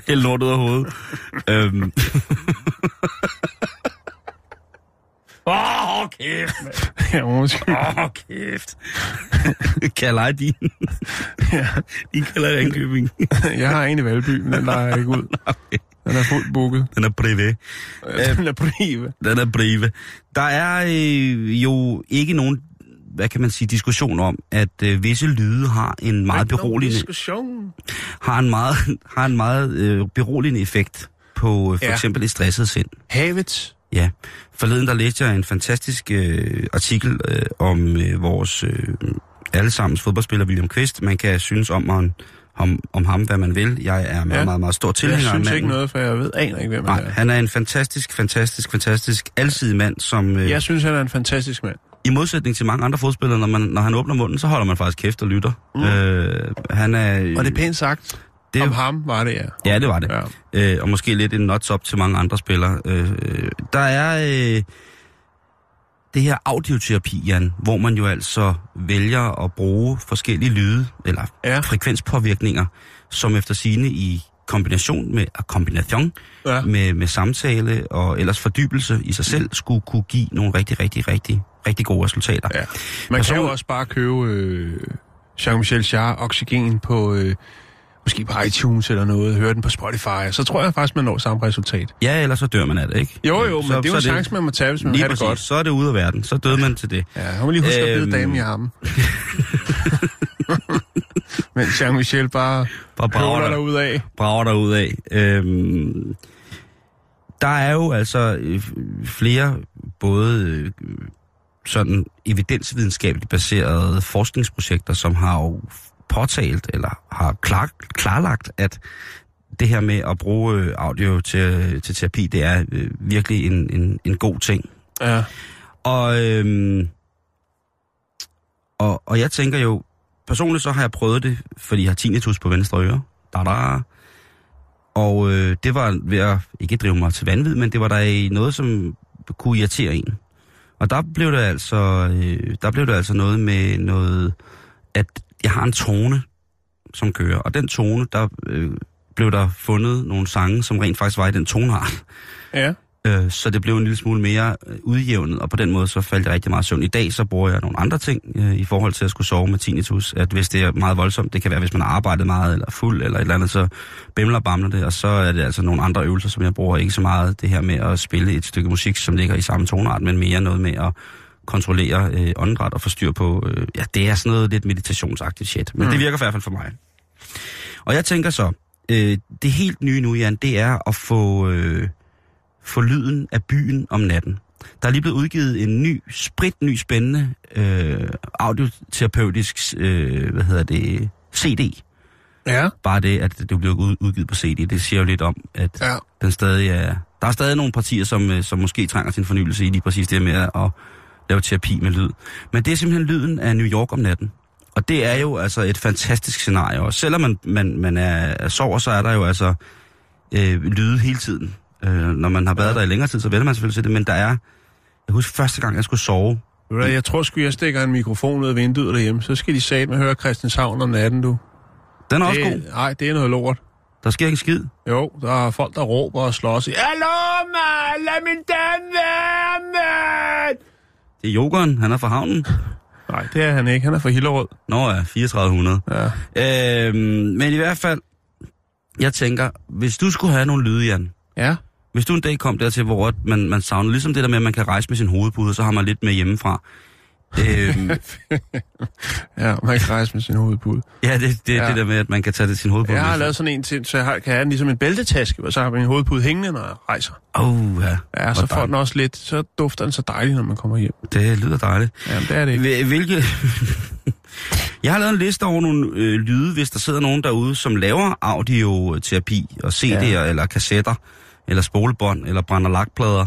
hælde lort ud af hovedet. øhm. Åh, oh, kæft, ja, undskyld. Åh, oh, kæft. kan jeg din? Ja. Din kalder Ringkøbing. Jeg har en i Valby, men den leger jeg ikke ud. Den er fuldt booket. Den er privé. Den er prive. Den er brive. Der er øh, jo ikke nogen, hvad kan man sige, diskussion om, at øh, visse lyde har en meget beroligende, diskussion. har en meget, har en meget øh, beroligende effekt på øh, for Ja. eksempel et stresset sind. Havet. Ja. Forleden der læste jeg en fantastisk øh, artikel øh, om øh, vores øh, allesammens fodboldspiller William Kvist. Man kan synes om, om, om, om ham, hvad man vil. Jeg er meget, Ja. meget, meget stor Jeg tilhænger af synes manden. ikke noget, for jeg ved, aner ikke, hvem Nej, han er. han er en fantastisk, fantastisk, fantastisk alsidig mand, som øh, Jeg synes, han er en fantastisk mand. i modsætning til mange andre fodspillere, når, man, når han åbner munden, så holder man faktisk kæft og lytter. Mm. Øh, han er... Og det er pænt sagt. Det Om ham var det, ja. Ja, det var det. Ja. øh, og måske lidt en nuts op til mange andre spillere. Øh, der er øh, det her audioterapi, Jan, hvor man jo altså vælger at bruge forskellige lyde, eller Ja. frekvenspåvirkninger, som efter sine i kombination med, og kombination Ja. med, med samtale og ellers fordybelse i sig selv, skulle kunne give nogle rigtig, rigtig, rigtig, rigtig gode resultater. ja. Man Person- kan jo også bare købe øh, Jean-Michel Jarre Oxygen på... Øh, måske på iTunes eller noget, høre den på Spotify, så tror jeg faktisk, man når samme resultat. Ja, ellers så dør man af det, ikke? Jo, jo, men Så- det er jo en chance, man må tage, hvis man Lige have det godt. Så er det ude af verden. Så døde man til det. Ja, han må lige huske at Øhm. bide damen i armen. Men Jean-Michel bare Bare brager dig ud af. brager der ud af. Øhm, der er jo altså øh, flere både øh, sådan evidensvidenskabeligt baserede forskningsprojekter, som har jo påtalt eller har klar, klarlagt, at det her med at bruge øh, audio til, til terapi, det er øh, virkelig en, en, en god ting. Ja. Og, øhm, og, og jeg tænker jo, personligt så har jeg prøvet det, fordi jeg har tinnitus på venstre øre. Da-da. Og øh, det var ved at ikke drive mig til vanvid, men det var der i noget, som kunne irritere en. Og der blev det altså, øh, der blev det altså noget med noget, at jeg har en tone, som kører. Og den tone, der øh, blev der fundet nogle sange, som rent faktisk var i den tonart. Ja. Øh, så det blev en lille smule mere øh, udjævnet, og på den måde så faldt jeg rigtig meget søvn. I dag så bruger jeg nogle andre ting øh, i forhold til at skulle sove med tinnitus. At hvis det er meget voldsomt, det kan være, hvis man har arbejdet meget eller fuld eller et eller andet, så bimler og bamler det, og så er det altså nogle andre øvelser, som jeg bruger. Ikke så meget det her med at spille et stykke musik, som ligger i samme tonart, men mere noget med at kontrollere øh, åndedræt og få styr på, øh, ja, det er sådan noget lidt meditationsagtigt shit. Men mm. det virker i hvert fald for mig. Og jeg tænker så, øh, det helt nye nu, Jan, det er at få... Øh, få lyden af byen om natten. Der er lige blevet udgivet en ny, sprit ny, spændende øh, audioterapeutisk, øh, hvad hedder det, CD. Ja. Bare det, at det ud- udgivet på CD, det siger jo lidt om, at Ja. den stadig er... Der er stadig nogle partier, som, øh, som måske trænger til en fornyelse i lige præcis det med at lave terapi med lyd. Men det er simpelthen lyden af New York om natten. Og det er jo altså et fantastisk scenarie. Og selvom man, man, man er, er sover, så er der jo altså øh, lyde hele tiden. Øh, når man har været der i længere tid, så vælger man selvfølgelig til det. Men der er... Jeg husker første gang, jeg skulle sove. Jeg tror sgu, jeg stikker en mikrofon ud af vinduet derhjemme. Så skal de sat med høre Christianshavn om natten, du. Den er også god. Det, nej, det er noget lort. Der sker ikke skid. Jo, der er folk, der råber og slås. Hallo, mand! Lad min dame være, mand! Det er Jokeren, han er fra havnen. Nej, det er han ikke. Han er fra Hillerød. Nå ja, 3400. Ja. Øhm, men i hvert fald, jeg tænker, hvis du skulle have nogle lyde, Jan, Ja. hvis du en dag kom dertil, hvor man, man savner, ligesom det der med, at man kan rejse med sin hovedpude, så har man lidt med hjemmefra. Øhm, Ja, man kan rejse med sin hovedpude. ja, det, det er Ja. det der med, at man kan tage det sin hovedpude Jeg har lavet sådan en til, så jeg har, kan have den ligesom en bæltetaske, og så har min hovedpude hængende, når jeg rejser. Oh, ja. Ja, så Hvor får den også lidt, så dufter den så dejligt, når man kommer hjem. Det lyder dejligt. Jamen, det er det ikke. Hvil- Hvilke... Jeg har lavet en liste over nogle øh, lyde, hvis der sidder nogen derude, som laver audioterapi og CD'er ja. eller kassetter, eller spolebånd, eller brænder lakplader,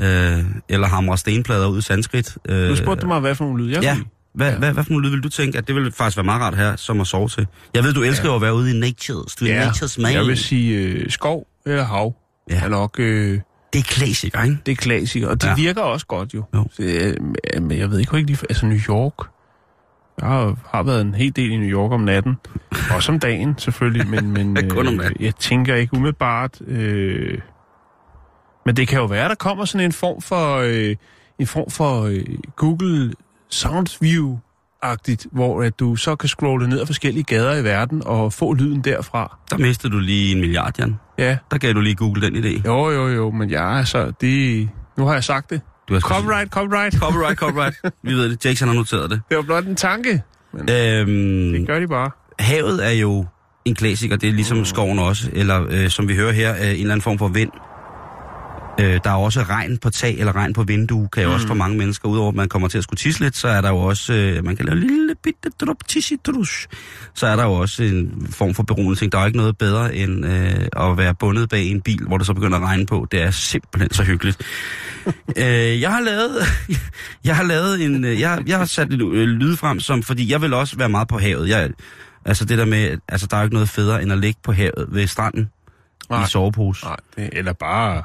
øh, eller hamrer stenplader ud i sanskrit. Øh, Nu spurgte du mig, hvad for nogle lyd jeg Ja, lide. hvad, Ja. Hvad, hvad for nogle lyd vil du tænke, at det ville faktisk være meget rart her, som at sove til? Jeg ved, du elsker ja. at være ude i nature's. Du er ja. nature's man. jeg vil sige øh, skov eller hav. Ja. Er nok, øh, Det er klassiker, ikke? det er klassiker, og det Ja. virker også godt jo. Jo. Så, øh, men jeg ved ikke ikke lige, altså New York. Jeg har, har været en hel del i New York om natten. Også om dagen, selvfølgelig, men, men natten. jeg tænker ikke umiddelbart... Øh, men det kan jo være, der kommer sådan en form for, øh, en form for øh, Google Sound View-agtigt, hvor at du så kan scrolle ned ad forskellige gader i verden og få lyden derfra. Der mistede du lige en milliard, Jan. Ja, Der gav du lige Google den idé. jo, jo, jo, men jeg altså, det... Nu har jeg sagt det. Du har Copyright, copyright. Copyright, copyright. Vi ved det. Jackson har noteret det. Det var blot en tanke. Men Øhm, det gør de bare. havet er jo en klassiker, det er ligesom skoven også, eller øh, som vi hører her, øh, en eller anden form for vind. Øh, der er også regn på tag eller regn på vindue, kan jo mm. også for mange mennesker, udover at man kommer til at skulle tisse lidt, så er der jo også, øh, man kan lave en lille bitte drop tissidrush, så er der jo også en form for beroende ting. Der er jo ikke noget bedre end øh, at være bundet bag en bil, hvor det så begynder at regne på. Det er simpelthen så hyggeligt. øh, jeg har lavet, jeg har lavet en, øh, jeg, jeg har sat lidt øh, lyd frem, som, fordi jeg vil også være meget på havet. Jeg, altså det der med, altså der er jo ikke noget federe end at ligge på havet ved stranden Nej. i sovepose. Nej, det, eller bare...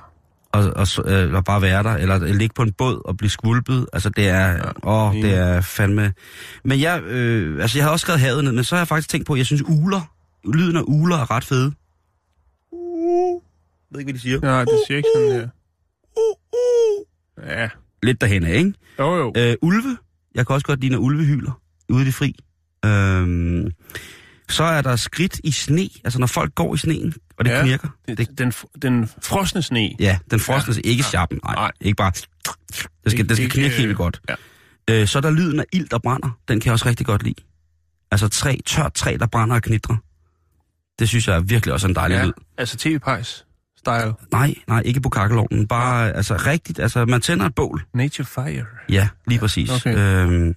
Og, og, øh, eller bare være der, eller ligge på en båd og blive skvulpet. Altså det er, ja, åh, det er fandme... Men jeg, øh, altså jeg har også skrevet havet ned, men så har jeg faktisk tænkt på, at jeg synes uler, lyden af uler er ret fede. Uh, jeg ved ikke, hvad de siger. Nej, det siger ikke sådan her. Ja. Lidt derhen af, ikke? Jo, jo. Øh, ulve. Jeg kan også godt lide, når ulve hyler ude i det fri. Øhm, så er der skridt i sne, altså når folk går i sneen, og det Ja. knirker. Det, den, den frosne sne. Ja, den frosne, Ja. ja. ikke Ja. sharpen, nej, Nej. ikke bare... Det skal, det skal knirke helt godt. ja. Øh, så er der lyden af ild, der brænder. Den kan jeg også rigtig godt lide. Altså træ, tørt træ, der brænder og knitrer. Det synes jeg er virkelig også en dejlig ja. lyd. Altså tv-pejs style. Nej, nej, ikke på kakkelovnen. Bare, altså rigtigt, altså man tænder et bål. Nature fire. Ja, lige præcis. okay. Øhm,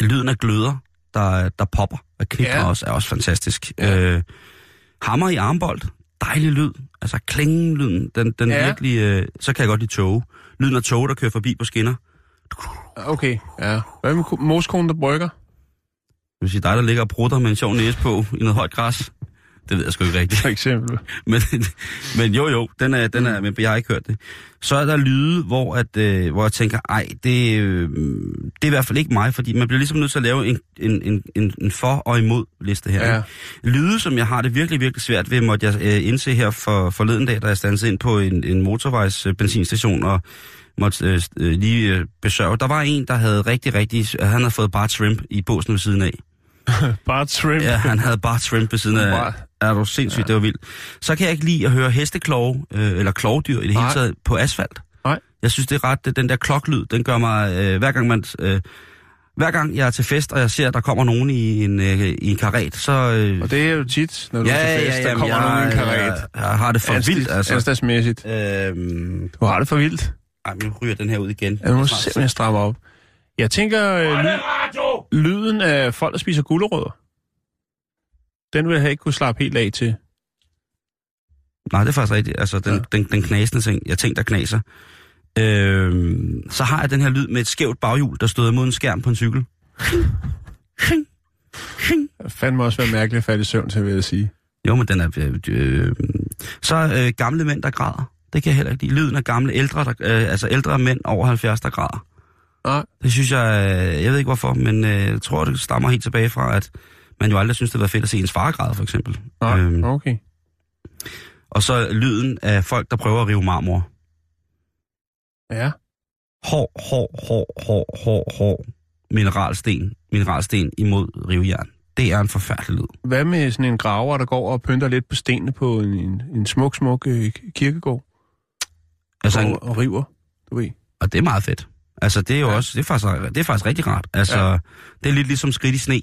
lyden af gløder, der, der popper og knitrer Ja. også, er også fantastisk. Øh, hammer i armbold, dejlig lyd. Altså klingelyden, den, den Ja. virkelig... Øh, så kan jeg godt lide tog. Lyden af tog, der kører forbi på skinner. Okay, ja. Hvad med ko- moskonen, der brygger? Det vil sige dig, der ligger og prutter med en sjov næse på i noget højt græs. Det ved jeg sgu ikke rigtigt. For eksempel. men, men jo, jo, den er, den er, men jeg har ikke hørt det. Så er der lyde, hvor, at, øh, hvor jeg tænker, ej, det, øh, det er i hvert fald ikke mig, fordi man bliver ligesom nødt til at lave en, en, en, en, en for- og imod liste her. Ja. ikke? Lyde, som jeg har det virkelig, virkelig svært ved, måtte jeg øh, indse her for forleden dag, da jeg standede ind på en, en motorvejs øh, benzinstation og måtte øh, øh, lige øh, besørge. Der var en, der havde rigtig, rigtig, han havde fået bare shrimp i båsen ved siden af. Bare trim. Ja, han havde bare shrimp ved siden af. Er du sindssygt, ja. det var vildt. Så kan jeg ikke lide at høre hesteklove, øh, eller klovdyr i det Nej. hele taget, på asfalt. Nej. Jeg synes, det er ret, den der kloklyd, den gør mig, øh, hver gang man... Øh, hver gang jeg er til fest, og jeg ser, at der kommer nogen i en, øh, i en karet, så... Øh, Og det er jo tit, når du er til fest, der jamen, kommer jeg, nogen i en karet. Jeg, jeg har det for vildt, altså. Anstadsmæssigt. Øhm, Du har det for vildt. ej, nu ryger den her ud igen. Ja, du må simpelthen stramme op. Jeg tænker, øh, ly- lyden af folk, der spiser gulerødder, den vil jeg ikke kunne slappe helt af til. Nej, det er faktisk rigtigt. Altså, den, Ja. ja. den, den knasende ting. Jeg tænker, der knaser. Øhm, så har jeg den her lyd med et skævt baghjul, der støder mod en skærm på en cykel. Det fandme også være mærkeligt at falde i søvn til, vil jeg sige. Jo, men den er... Øh, øh, så øh, gamle mænd, der græder. Det kan jeg heller ikke lide. Lyden af gamle ældre, der, øh, altså ældre mænd over 70, der græder. Nej. Det synes jeg... Øh, jeg ved ikke hvorfor, men øh, jeg tror, det stammer helt tilbage fra, at man jo aldrig synes, det var fedt at se ens far græde, for eksempel. Nej, Øhm, okay. og så lyden af folk, der prøver at rive marmor. Ja. hård, hård, hård, hård, hård, hård mineralsten, mineralsten imod rivjern. Det er en forfærdelig lyd. Hvad med sådan en graver, der går og pynter lidt på stenene på en, en, smuk, smuk øh, kirkegård? Altså, en, og, river, du ved. og det er meget fedt. Altså, det er jo Ja. også, det er, faktisk, det er faktisk rigtig rart. Altså, ja. det er lidt ligesom skridt i sne,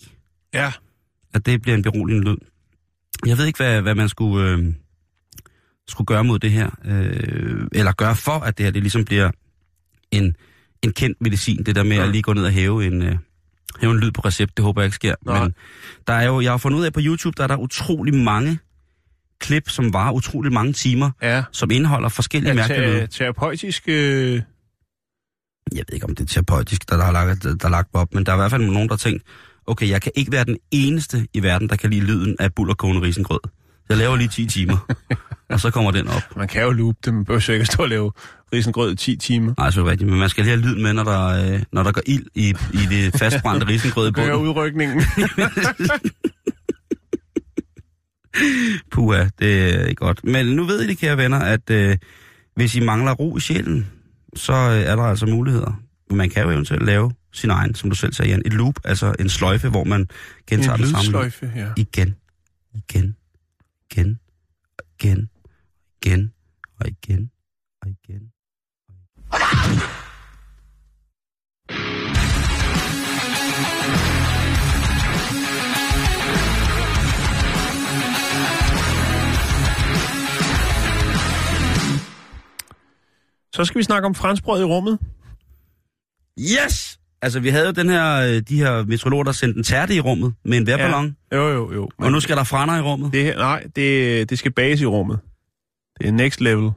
Ja. At det bliver en beroligende lyd. Jeg ved ikke, hvad, hvad man skulle, øh, skulle gøre mod det her, øh, eller gøre for, at det her det ligesom bliver en, en kendt medicin, det der med Ja. at lige gå ned og hæve en, øh, hæve en lyd på recept, det håber jeg ikke sker. Nej. Men der er jo, jeg har fundet ud af på YouTube, der er der utrolig mange klip, som varer utrolig mange timer, Ja. som indeholder forskellige ja mærkelige lyde. terapeutisk... Øh, Jeg ved ikke, om det er terapeutisk, der, der, har lagt, der, der er lagt op, men der er i hvert fald nogen, der har tænkt, okay, jeg kan ikke være den eneste i verden, der kan lide lyden af bullerkogende risengrød. Jeg laver lige 10 timer, og så kommer den op. man kan jo loop det, man behøver ikke at stå og lave risengrød i 10 timer. Nej, så er det rigtigt, men man skal lige have lyd med, når der, øh, når der går ild i, i det fastbrændte risengrød i bunden. udrykningen. Puha, det er ikke godt. Men nu ved I det, kære venner, at øh, hvis I mangler ro i sjælen, så øh, er der altså muligheder. Man kan jo eventuelt lave sin egen, som du selv sagde, Jan, et loop, altså en sløjfe, hvor man gentager en det samme lyd. lydsløjfe, ja. igen, igen, igen, igen, igen, og igen, og igen. Så skal vi snakke om franskbrød i rummet. Yes! Altså, vi havde jo den her, øh, de her meteorologer, der sendte en tærte i rummet med en vejrballon, ja. Jo, jo, jo. og nu skal der frander i rummet. Det nej, det, det skal bages i rummet. Det er next level.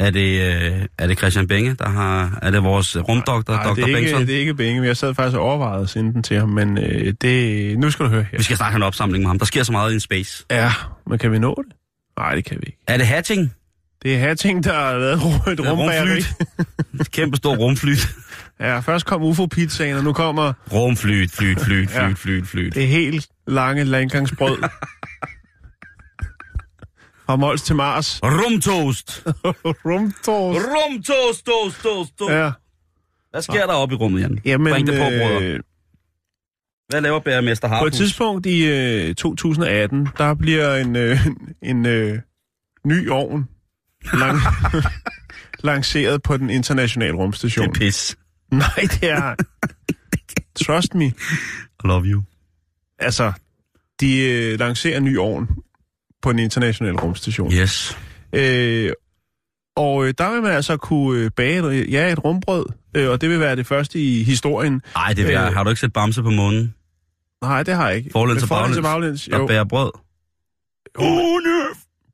Er det, øh, er det Christian Benge, der har... Er det vores rumdoktor, Nej, Dr. det er, ikke, Bengtsson? det er ikke Benge, men jeg sad faktisk og overvejede at sende den til ham, men øh, det, nu skal du høre her. Vi skal snakke en opsamling med ham. Der sker så meget i en space. Ja, men kan vi nå det? Nej, det kan vi ikke. Er det hatching? Det er her ting, der har lavet ru- et er rumbageri. Kæmpe stor rumflyt. Ja, først kom UFO-pizzaen, og nu kommer Rumflyt, flyt, flyt, Ja. flyt, flyt, flyt. det helt lange landgangsbrød. Fra Mols til Mars. Rumtoast. Rumtors. Rumtoast, toast, toast, toast. Ja, Hvad sker der oppe i rummet, Jan? jamen, Bring det på, brødre. øh, Hvad laver bæremester på Harpus? et tidspunkt i øh, 2018, der bliver en, øh, en øh, ny ovn lang, lanceret på den internationale Det rumstation. er pis. Nej, det er... Trust me. I love you. Altså, de øh, lancerer ny ovn på den internationale rumstation. Yes. Øh, og øh, der vil man altså kunne øh, bage et, ja, et rumbrød, øh, og det vil være det første i historien. Ej, det vil. Øh. Har du ikke set Bamse på månen? Nej, det har jeg ikke. Forlæns og baglæns. Der bærer brød. jo,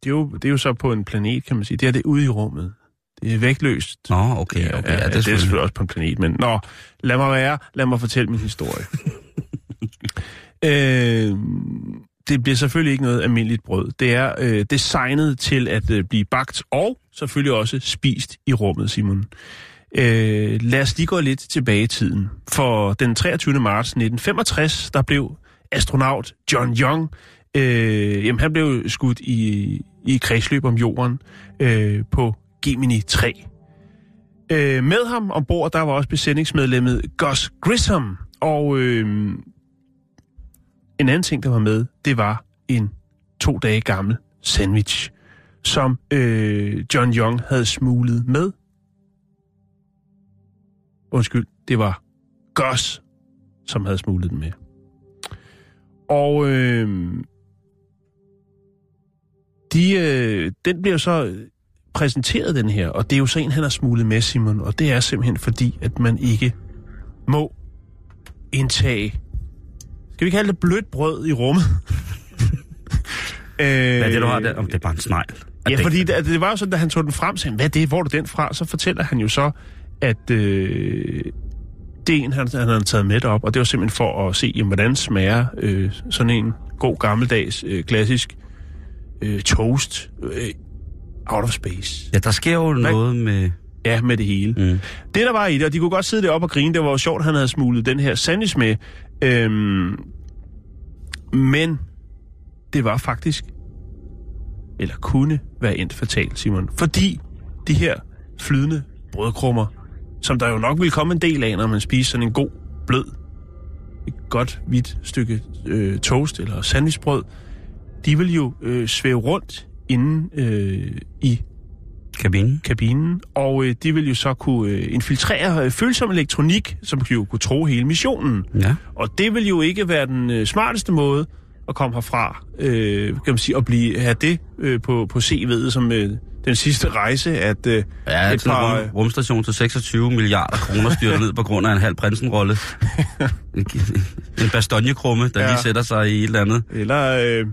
det, er jo, det er jo så på en planet, kan man sige. Det er det ude i rummet. Det er vægtløst. Nå, okay, okay. Ja, ja, det, er selvfølgelig. selvfølgelig også på en planet, men nå, lad mig være, lad mig fortælle min historie. øh, det bliver selvfølgelig ikke noget almindeligt brød. Det er øh, designet til at øh, blive bagt og selvfølgelig også spist i rummet, Simon. Øh, lad os lige gå lidt tilbage i tiden. For den 23. marts 1965, der blev astronaut John Young, øh, jamen han blev skudt i, i kredsløb om jorden øh, på Gemini 3. Øh, med ham ombord, der var også besætningsmedlemmet Gus Grissom. Og øh, en anden ting, der var med, det var en to dage gammel sandwich, som øh, John Young havde smuglet med. Undskyld, det var Gus, som havde smuglet den med. Og øh, de, øh, den bliver så præsenteret, den her, og det er jo så en, han har smuglet med, Simon, og det er simpelthen fordi, at man ikke må indtage, skal vi kalde det blødt brød i rummet? øh, Hvad er det, du har der? Oh, det er bare en snegl. Ja, det, fordi det, det var jo sådan, da han tog den frem, så han, hvad er det, hvor er det den fra? Så fortæller han jo så, at øh, det er en, han, han har taget med op, og det var simpelthen for at se, jamen, hvordan smager øh, sådan en god gammeldags, øh, klassisk øh, toast øh, out of space. Ja, der sker jo Hvad? noget med... Ja, med det hele. Mm. Det, der var i det, og de kunne godt sidde deroppe og grine, det var jo sjovt, han havde smuglet den her sandwich med. Øhm, men det var faktisk, eller kunne være endt fatalt, Simon. Fordi de her flydende brødkrummer, som der jo nok ville komme en del af, når man spiser sådan en god, blød, et godt, hvidt stykke øh, toast eller sandwichbrød, de vil jo øh, svæve rundt inde øh, i Kabinen? kabinen, og øh, de vil jo så kunne øh, infiltrere øh, følsom elektronik, som jo kunne tro hele missionen. Ja. Og det vil jo ikke være den øh, smarteste måde at komme herfra, øh, kan man sige, og blive, have det øh, på, på CV'et som øh, den sidste rejse, at øh, Ja, et sådan par... rum, rumstation til 26 milliarder kroner styrter ned på grund af en halv prinsenrolle. en, en bastonjekrumme, der ja. lige sætter sig i et eller andet. Eller, øh,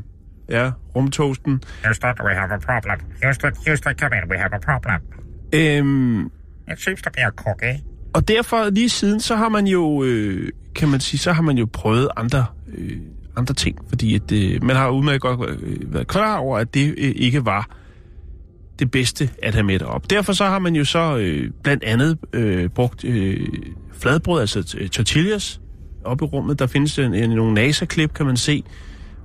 ja, rumtoasten. Houston, we have a problem. Houston, Houston, come in. We have a problem. Øhm, It seems to be a cookie. og derfor lige siden, så har man jo, øh, kan man sige, så har man jo prøvet andre, øh, andre ting, fordi at, øh, man har udmærket godt øh, været klar over, at det øh, ikke var det bedste at have med op. Derfor så har man jo så øh, blandt andet øh, brugt øh, fladbrød, altså tortillas, op i rummet. Der findes en, en, nogle NASA-klip, kan man se,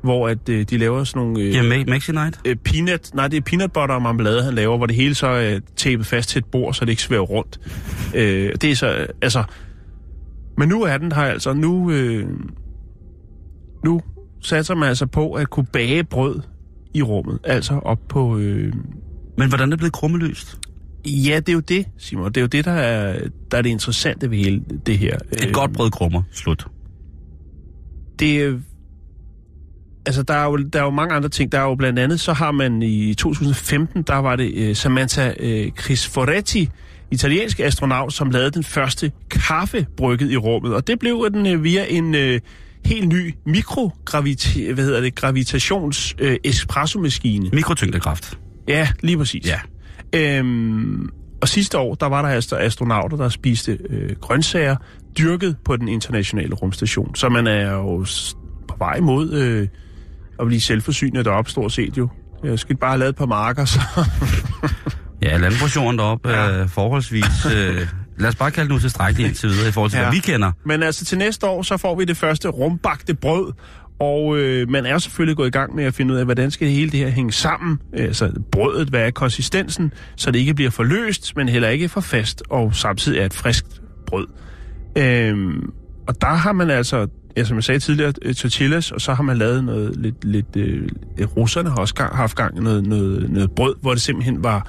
hvor at øh, de laver sådan nogle... Øh, Ja, Me- Mexi Night. øh, peanut, nej, det er peanut butter og marmelade, han laver, hvor det hele så er tapet fast til et bord, så det ikke svæver rundt. Øh, det er så, øh, altså... Men nu er den her altså, nu... Øh, nu satser man altså på at kunne bage brød i rummet, altså op på... Øh, Men hvordan er det blevet krummeløst? ja, det er jo det, Simon. Det er jo det, der er, der er det interessante ved hele det her. Et Øh, godt brød krummer. Slut. det er- altså der er, jo, der er jo mange andre ting. Der er jo blandt andet, så har man i 2015, der var det uh, Samantha uh, Crisforetti, italiensk astronaut, som lavede den første kaffe brygget i rummet. Og det blev den uh, via en uh, helt ny mikrogravita- hvad hedder det, gravitations uh, espresso-maskine. Mikrotyngdekraft. Ja, lige præcis. Ja. Øhm, og sidste år, der var der altså astronauter, der spiste øh, grøntsager, dyrket på den internationale rumstation. Så man er jo på vej mod øh, at blive selvforsynet deroppe, stort set jo. Jeg skal bare have lavet et par marker, så... Ja, landbrugsjorden deroppe Ja. er forholdsvis... Øh, lad os bare kalde det nu tilstrækkeligt indtil videre i forhold til, Ja. hvad vi kender. Men altså til næste år, så får vi det første rumbagte brød, og øh, man er selvfølgelig gået i gang med at finde ud af, hvordan skal det hele det her hænge sammen. Altså brødet, hvad er konsistensen, så det ikke bliver for løst, men heller ikke for fast, og samtidig er et friskt brød. Øhm, og der har man altså, ja, som jeg sagde tidligere, øh, tortillas, og så har man lavet noget lidt... lidt øh, russerne har også gang, haft gang i noget, noget, noget brød, hvor det simpelthen var...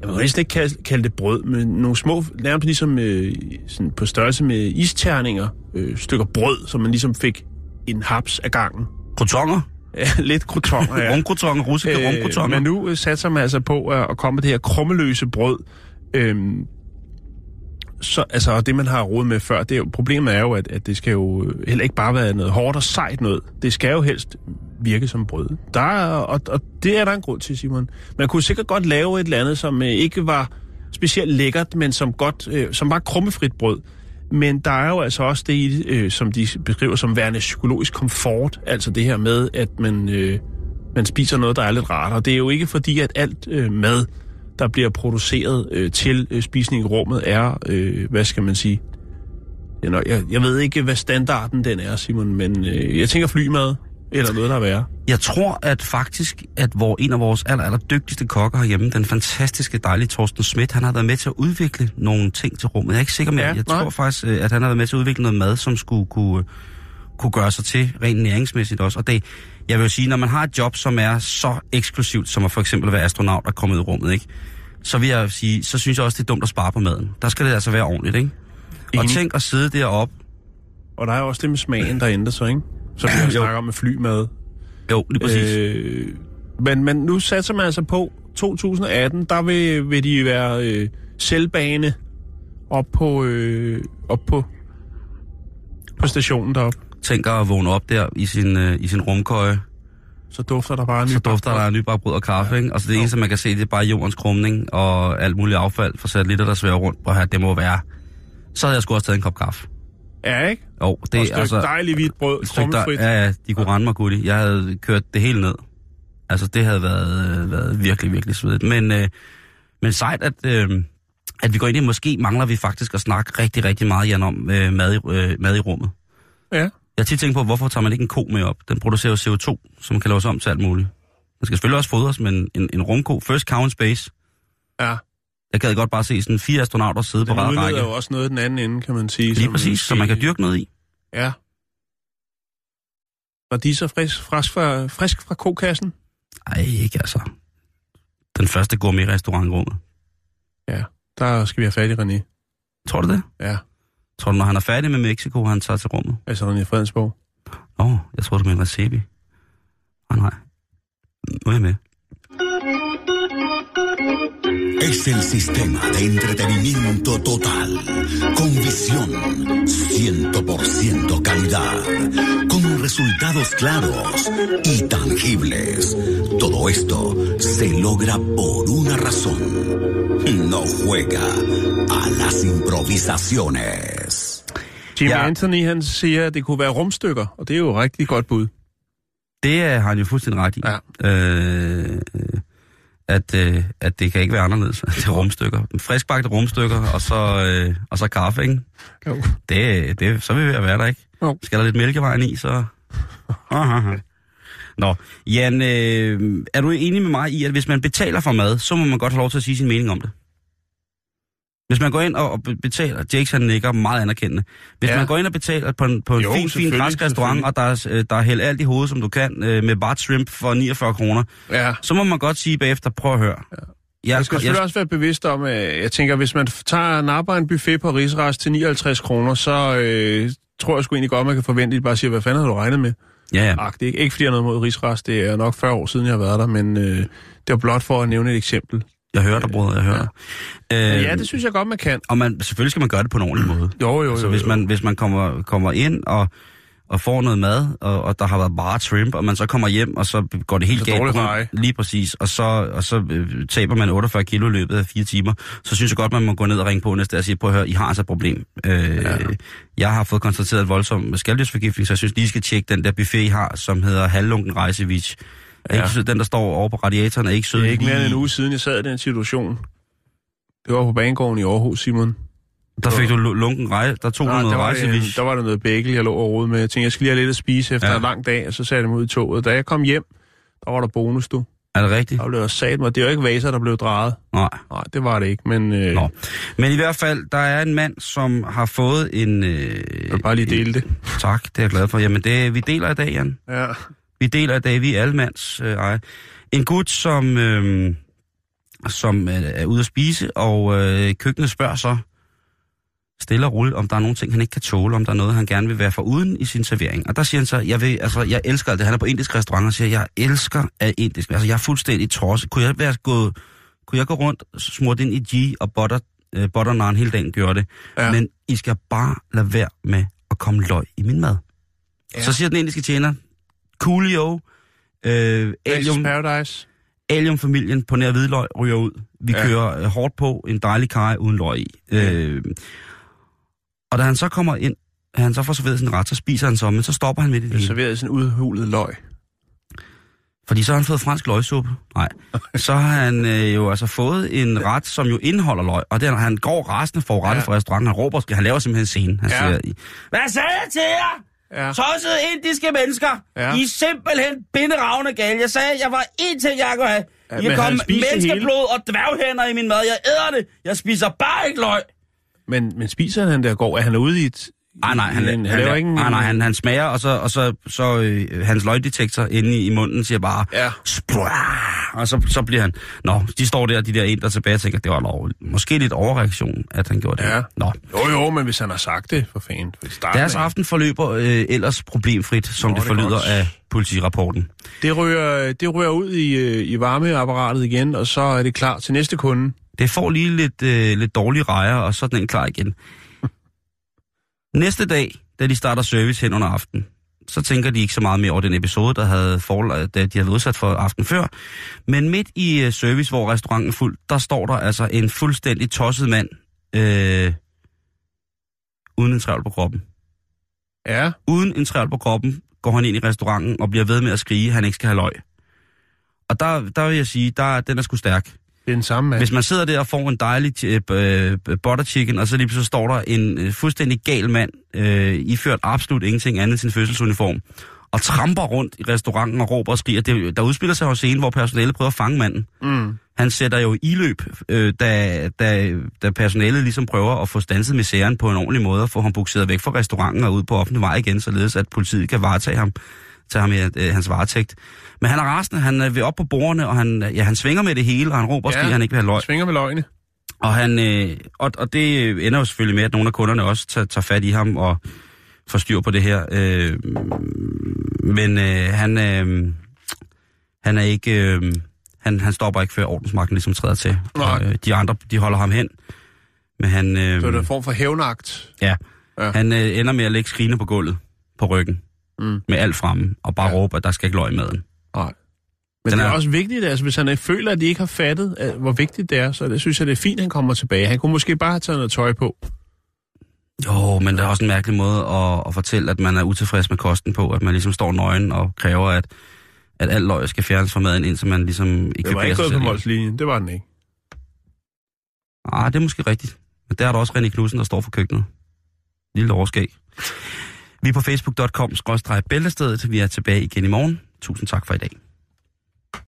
Jeg vil næsten ikke kalde, kalde det brød, men nogle små, nærmest ligesom øh, sådan på størrelse med isterninger, øh, stykker brød, som man ligesom fik en haps af gangen. Krotonger. Ja, lidt krutonger, Ja. Rumkrotonger, russiske øh, rumkrotonger. men nu øh, satser man altså på at, at komme med det her krummeløse brød. Øhm, så, altså, og det man har råd med før, det er jo, problemet er jo, at, at det skal jo øh, heller ikke bare være noget hårdt og sejt noget. Det skal jo helst virke som brød. Der er, og, og det er der en grund til, Simon. Man kunne sikkert godt lave et eller andet, som øh, ikke var specielt lækkert, men som, godt, øh, som var krummefrit brød. Men der er jo altså også det, det, øh, som de beskriver som værende psykologisk komfort. Altså det her med, at man, øh, man spiser noget, der er lidt rart. Og det er jo ikke fordi, at alt øh, mad, der bliver produceret øh, til øh, spisning i rummet, er, øh, hvad skal man sige... Jeg, jeg ved ikke, hvad standarden den er, Simon, men øh, jeg tænker flymad, eller noget, der er værre. Jeg tror at faktisk, at hvor en af vores aller, aller dygtigste kokker herhjemme, den fantastiske, dejlige Torsten Schmidt, han har været med til at udvikle nogle ting til rummet. Jeg er ikke sikker med, Ja, jeg nej. tror faktisk, øh, at han har været med til at udvikle noget mad, som skulle kunne, kunne gøre sig til rent næringsmæssigt også. Og det, jeg vil jo sige, når man har et job, som er så eksklusivt, som at for eksempel være astronaut og komme ud i rummet, ikke? Så vil jeg sige, så synes jeg også, det er dumt at spare på maden. Der skal det altså være ordentligt, ikke? Og Enig. tænk at sidde deroppe. Og der er også det med smagen, der ændrer sig, ikke? Så vi har snakket om med flymad. Jo, lige præcis. Øh, men, men nu satser man altså på 2018, der vil, vil de være øh, selvbane op på, øh, op på, på stationen deroppe. tænk at vågne op der i sin, øh, i sin rumkøje, Så dufter der bare en ny så dufter der af nybagt brød og kaffe, ikke? Og så det eneste, man kan se, det er bare jordens krumning og alt muligt affald fra satellitter, der svæver rundt. Prøv her, det må være. Så havde jeg sgu også taget en kop kaffe. Ja, ikke? Jo, Det, det og et stykke altså, dejligt hvidt brød, stykke der, ja, ja, de kunne rende mig, guddi. Jeg havde kørt det hele ned. Altså, det havde været, øh, været virkelig, virkelig svedigt. Men, øh, men sejt, at, øh, at vi går ind i, måske mangler vi faktisk at snakke rigtig, rigtig meget, Jan, om øh, mad, i, øh, mad i rummet. Ja. Jeg har tit tænkt på, hvorfor tager man ikke en ko med op? Den producerer jo CO2, som kan laves om til alt muligt. Den skal selvfølgelig også fodres, men en, en rumko, first cow in space. Ja. Jeg gad godt bare se sådan fire astronauter sidde på Den række. udleder række. jo også noget den anden ende, kan man sige. Lige som præcis, så man kan dyrke noget i. Ja. Var de så frisk, frisk, fra, frisk fra kokassen? Ej, ikke altså. Den første gourmet-restaurant i rummet. Ja. Der skal vi have fat i René. Tror du det? Ja. Tror du, når han er færdig med Mexico, han tager til rummet? Altså René Fredensborg. Åh, oh, jeg tror, du mener Sebi. Ah, nej. Nu er jeg med. Es el sistema de entretenimiento total, con visión, 100% calidad, con resultados claros y tangibles. Todo esto se logra por una razón. No juega a las improvisaciones. Jimmy Ja. Anthony, han siger, at det kunne være rumstykker, og det er jo et rigtig godt bud. Det er, har han jo fuldstændig ret i. Ja. Øh, at, øh, at det kan ikke være anderledes. Det er rumstykker. Friskbagte rumstykker, og så, øh, og så kaffe, ikke? Jo. Det, det, så er vi ved at være der, ikke? Jo. Skal der lidt mælkevejen i, så... Nå, Jan, øh, er du enig med mig i, at hvis man betaler for mad, så må man godt have lov til at sige sin mening om det? Hvis man går ind og og be- betaler, Jakes han nikker meget anerkendende. Hvis Ja. man går ind og betaler på en, på en Jo, fin, fin græsk restaurant, og der er, øh, der er hældt alt i hovedet, som du kan, øh, med bare shrimp for 49 kroner, Ja. så må man godt sige bagefter, prøv at høre. Ja. Jeg, Jeg skal selvfølgelig også være bevidst om, at jeg tænker, hvis man tager napper en buffet på Rigsrest til 59 kroner, så øh, tror jeg sgu egentlig godt, man kan forvente, at de bare siger, hvad fanden har du regnet med? Ja, ja. Agt, ikke, ikke fordi jeg har noget mod Rigsrest, det er nok 40 år siden, jeg har været der, men øh, det var blot for at nævne et eksempel. Jeg hører dig, bror, jeg hører Ja. Øh, ja, det synes jeg godt, man kan. Og man, selvfølgelig skal man gøre det på en ordentlig måde. Jo, jo, jo. Så hvis man, hvis man kommer, kommer ind og, og får noget mad, og, og der har været bare shrimp, og man så kommer hjem, og så går det helt Så galt. rundt. Lige præcis. Og så, og så øh, taber man 48 kilo i løbet af fire timer. Så synes jeg godt, man må gå ned og ringe på næste dag og sige, prøv at høre, I har altså et problem. Øh, ja. Jeg har fået konstateret et voldsom skalddyrsforgiftning, så jeg synes lige, I skal tjekke den der buffet, I har, som hedder Halvlunken Rejsevich. Ja. Ikke, den, der står over på radiatoren, er ikke sød. Det er ikke mere end en uge siden, jeg sad i den situation. Det var på banegården i Aarhus, Simon. Der fik du lu- lunken rejse, der tog du Nej, noget der, var det, en- der var der noget bagel, jeg lå og rode med. Jeg tænkte, jeg skal lige have lidt at spise efter Ja. en lang dag, og så satte jeg mig ud i toget. Da jeg kom hjem, der var der bonus, du. Er det rigtigt? Der blev sat mig. Det er jo ikke vaser, der blev drejet. Nej. Nej, det var det ikke, men øh, Nå. Men i hvert fald, der er en mand, som har fået en... Øh, jeg vil bare lige dele det. Tak, det er jeg glad for. Jamen, det, vi deler i dag, Jan. Ja. Vi deler er allemands øh, eje. En gut, som, øh, som øh, er ude at spise, og øh, køkkenet spørger så stille og roligt, om der er nogle ting, han ikke kan tåle, om der er noget, han gerne vil være for uden i sin servering. Og der siger han så, jeg, vil, altså, jeg elsker alt det. Han er på indisk restaurant og siger, jeg elsker af indisk. Altså, jeg er fuldstændig tosset. Kunne jeg, være gået, kunne jeg gå rundt, smurt ind i G og butter, øh, butter naan hele dagen, gør det. Ja. Men I skal bare lade være med at komme løg i min mad. Ja. Så siger den indiske tjener, Coolio, øh. Alium, Paradise. Alium-familien på nær hvidløg ryger ud. Vi Ja. ja. kører øh, hårdt på en dejlig kaj uden løg i. Øh, og da han så kommer ind, han så får serveret sin ret, så spiser han så, men så stopper han midt i det serverede sådan en udhulet løg. Fordi så har han fået fransk løgsuppe. Nej. Så har han øh, jo altså fået en ret, som jo indeholder løg. Og der, han går rasende for rettet Ja. ja. fra restauranten. Han råber, han laver simpelthen en scene. Han Ja. ja. siger, hvad sagde jeg til jer? Ja. Tossede indiske mennesker. Ja. I er simpelthen binderavne gale. Jeg sagde, jeg var én ting, jeg kunne have. Ja, I kan komme menneskeblod og dværghænder i min mad. Jeg æder det. Jeg spiser bare ikke løg. Men, men spiser han der går? Er han ude i et... Nej, nej, han, han, han, laver han, ikke en- nej, nej, han, han smager, og så, og så, så øh, hans løgdetektor inde i, i munden siger bare, Ja. Og så, så bliver han, nå, de står der, de der ind der tilbage, og tænker, det var lov, måske lidt overreaktion, at han gjorde det. Ja. Nå. Jo, jo, men hvis han har sagt det, for fanden. Deres af. aften forløber øh, ellers problemfrit, som Nå, det det er forlyder godt. af politirapporten. Det ryger, det ryger ud i, øh, i varmeapparatet igen, og så er det klar til næste kunde. Det får lige lidt, øh, lidt dårlige rejer, og så er den klar igen. Næste dag, da de starter service hen under aften, så tænker de ikke så meget mere over den episode, der havde forla- da de havde udsat for aften før. Men midt i øh, service, hvor restauranten er fuld, der står der altså en fuldstændig tosset mand, øh, uden en trævl på kroppen. Ja. Uden en trævl på kroppen går han ind i restauranten og bliver ved med at skrige, at han ikke skal have løg. Og der, der vil jeg sige, der, den er sgu stærk. Det er den samme mand. Hvis man sidder der og får en dejlig øh, øh, butter chicken, og så lige så står der en øh, fuldstændig gal mand, øh, iført absolut ingenting andet end sin fødselsuniform, og tramper rundt i restauranten og råber og skriger. Det, der udspiller sig jo en scene, hvor personalet prøver at fange manden. Mm. Han sætter jo i løb, øh, da, da, da personalet ligesom prøver at få stanset misæren på en ordentlig måde, og få ham bukseret væk fra restauranten og ud på offentlig vej igen, således at politiet kan varetage ham, tage ham i øh, hans varetægt. Men han er rasende, han øh, vil op på bordene, og han, ja, han svinger med det hele, og han råber og skriger, at han ikke vil have løg. Svinger med løgne. Og, han, øh, og, og det ender jo selvfølgelig med, at nogle af kunderne også tager, tager fat i ham og får styr på det her. Øh, men øh, han, øh, Han er ikke... Øh, han, han stopper ikke, før ordensmagten ligesom træder til. Nej. Øh, de andre, de holder ham hen. Men han... Øh, Så er det en form for hævnagt. Ja. Ja. ja. Han øh, ender med at lægge skrine på gulvet på ryggen. Mm. Med alt fremme. Og bare Ja. råbe, at der skal ikke løg i maden. Nej. Men Den det er er- også vigtigt, altså hvis han øh, føler, at de ikke har fattet, at, hvor vigtigt det er, så det synes jeg, det er fint, at han kommer tilbage. Han kunne måske bare have taget noget tøj på. Jo, men det er også en mærkelig måde at, at fortælle, at man er utilfreds med kosten på. At man ligesom står nøgen og kræver, at, at alt løg skal fjernes fra maden, indtil man ligesom Det var ikke gået på målslinjen. Det var den ikke. Ah, det er måske rigtigt. Men der er der også René Knudsen, der står for køkkenet. Lille overskæg. Vi er på facebook.com-bæltestedet. Vi er tilbage igen i morgen. Tusind tak for i dag.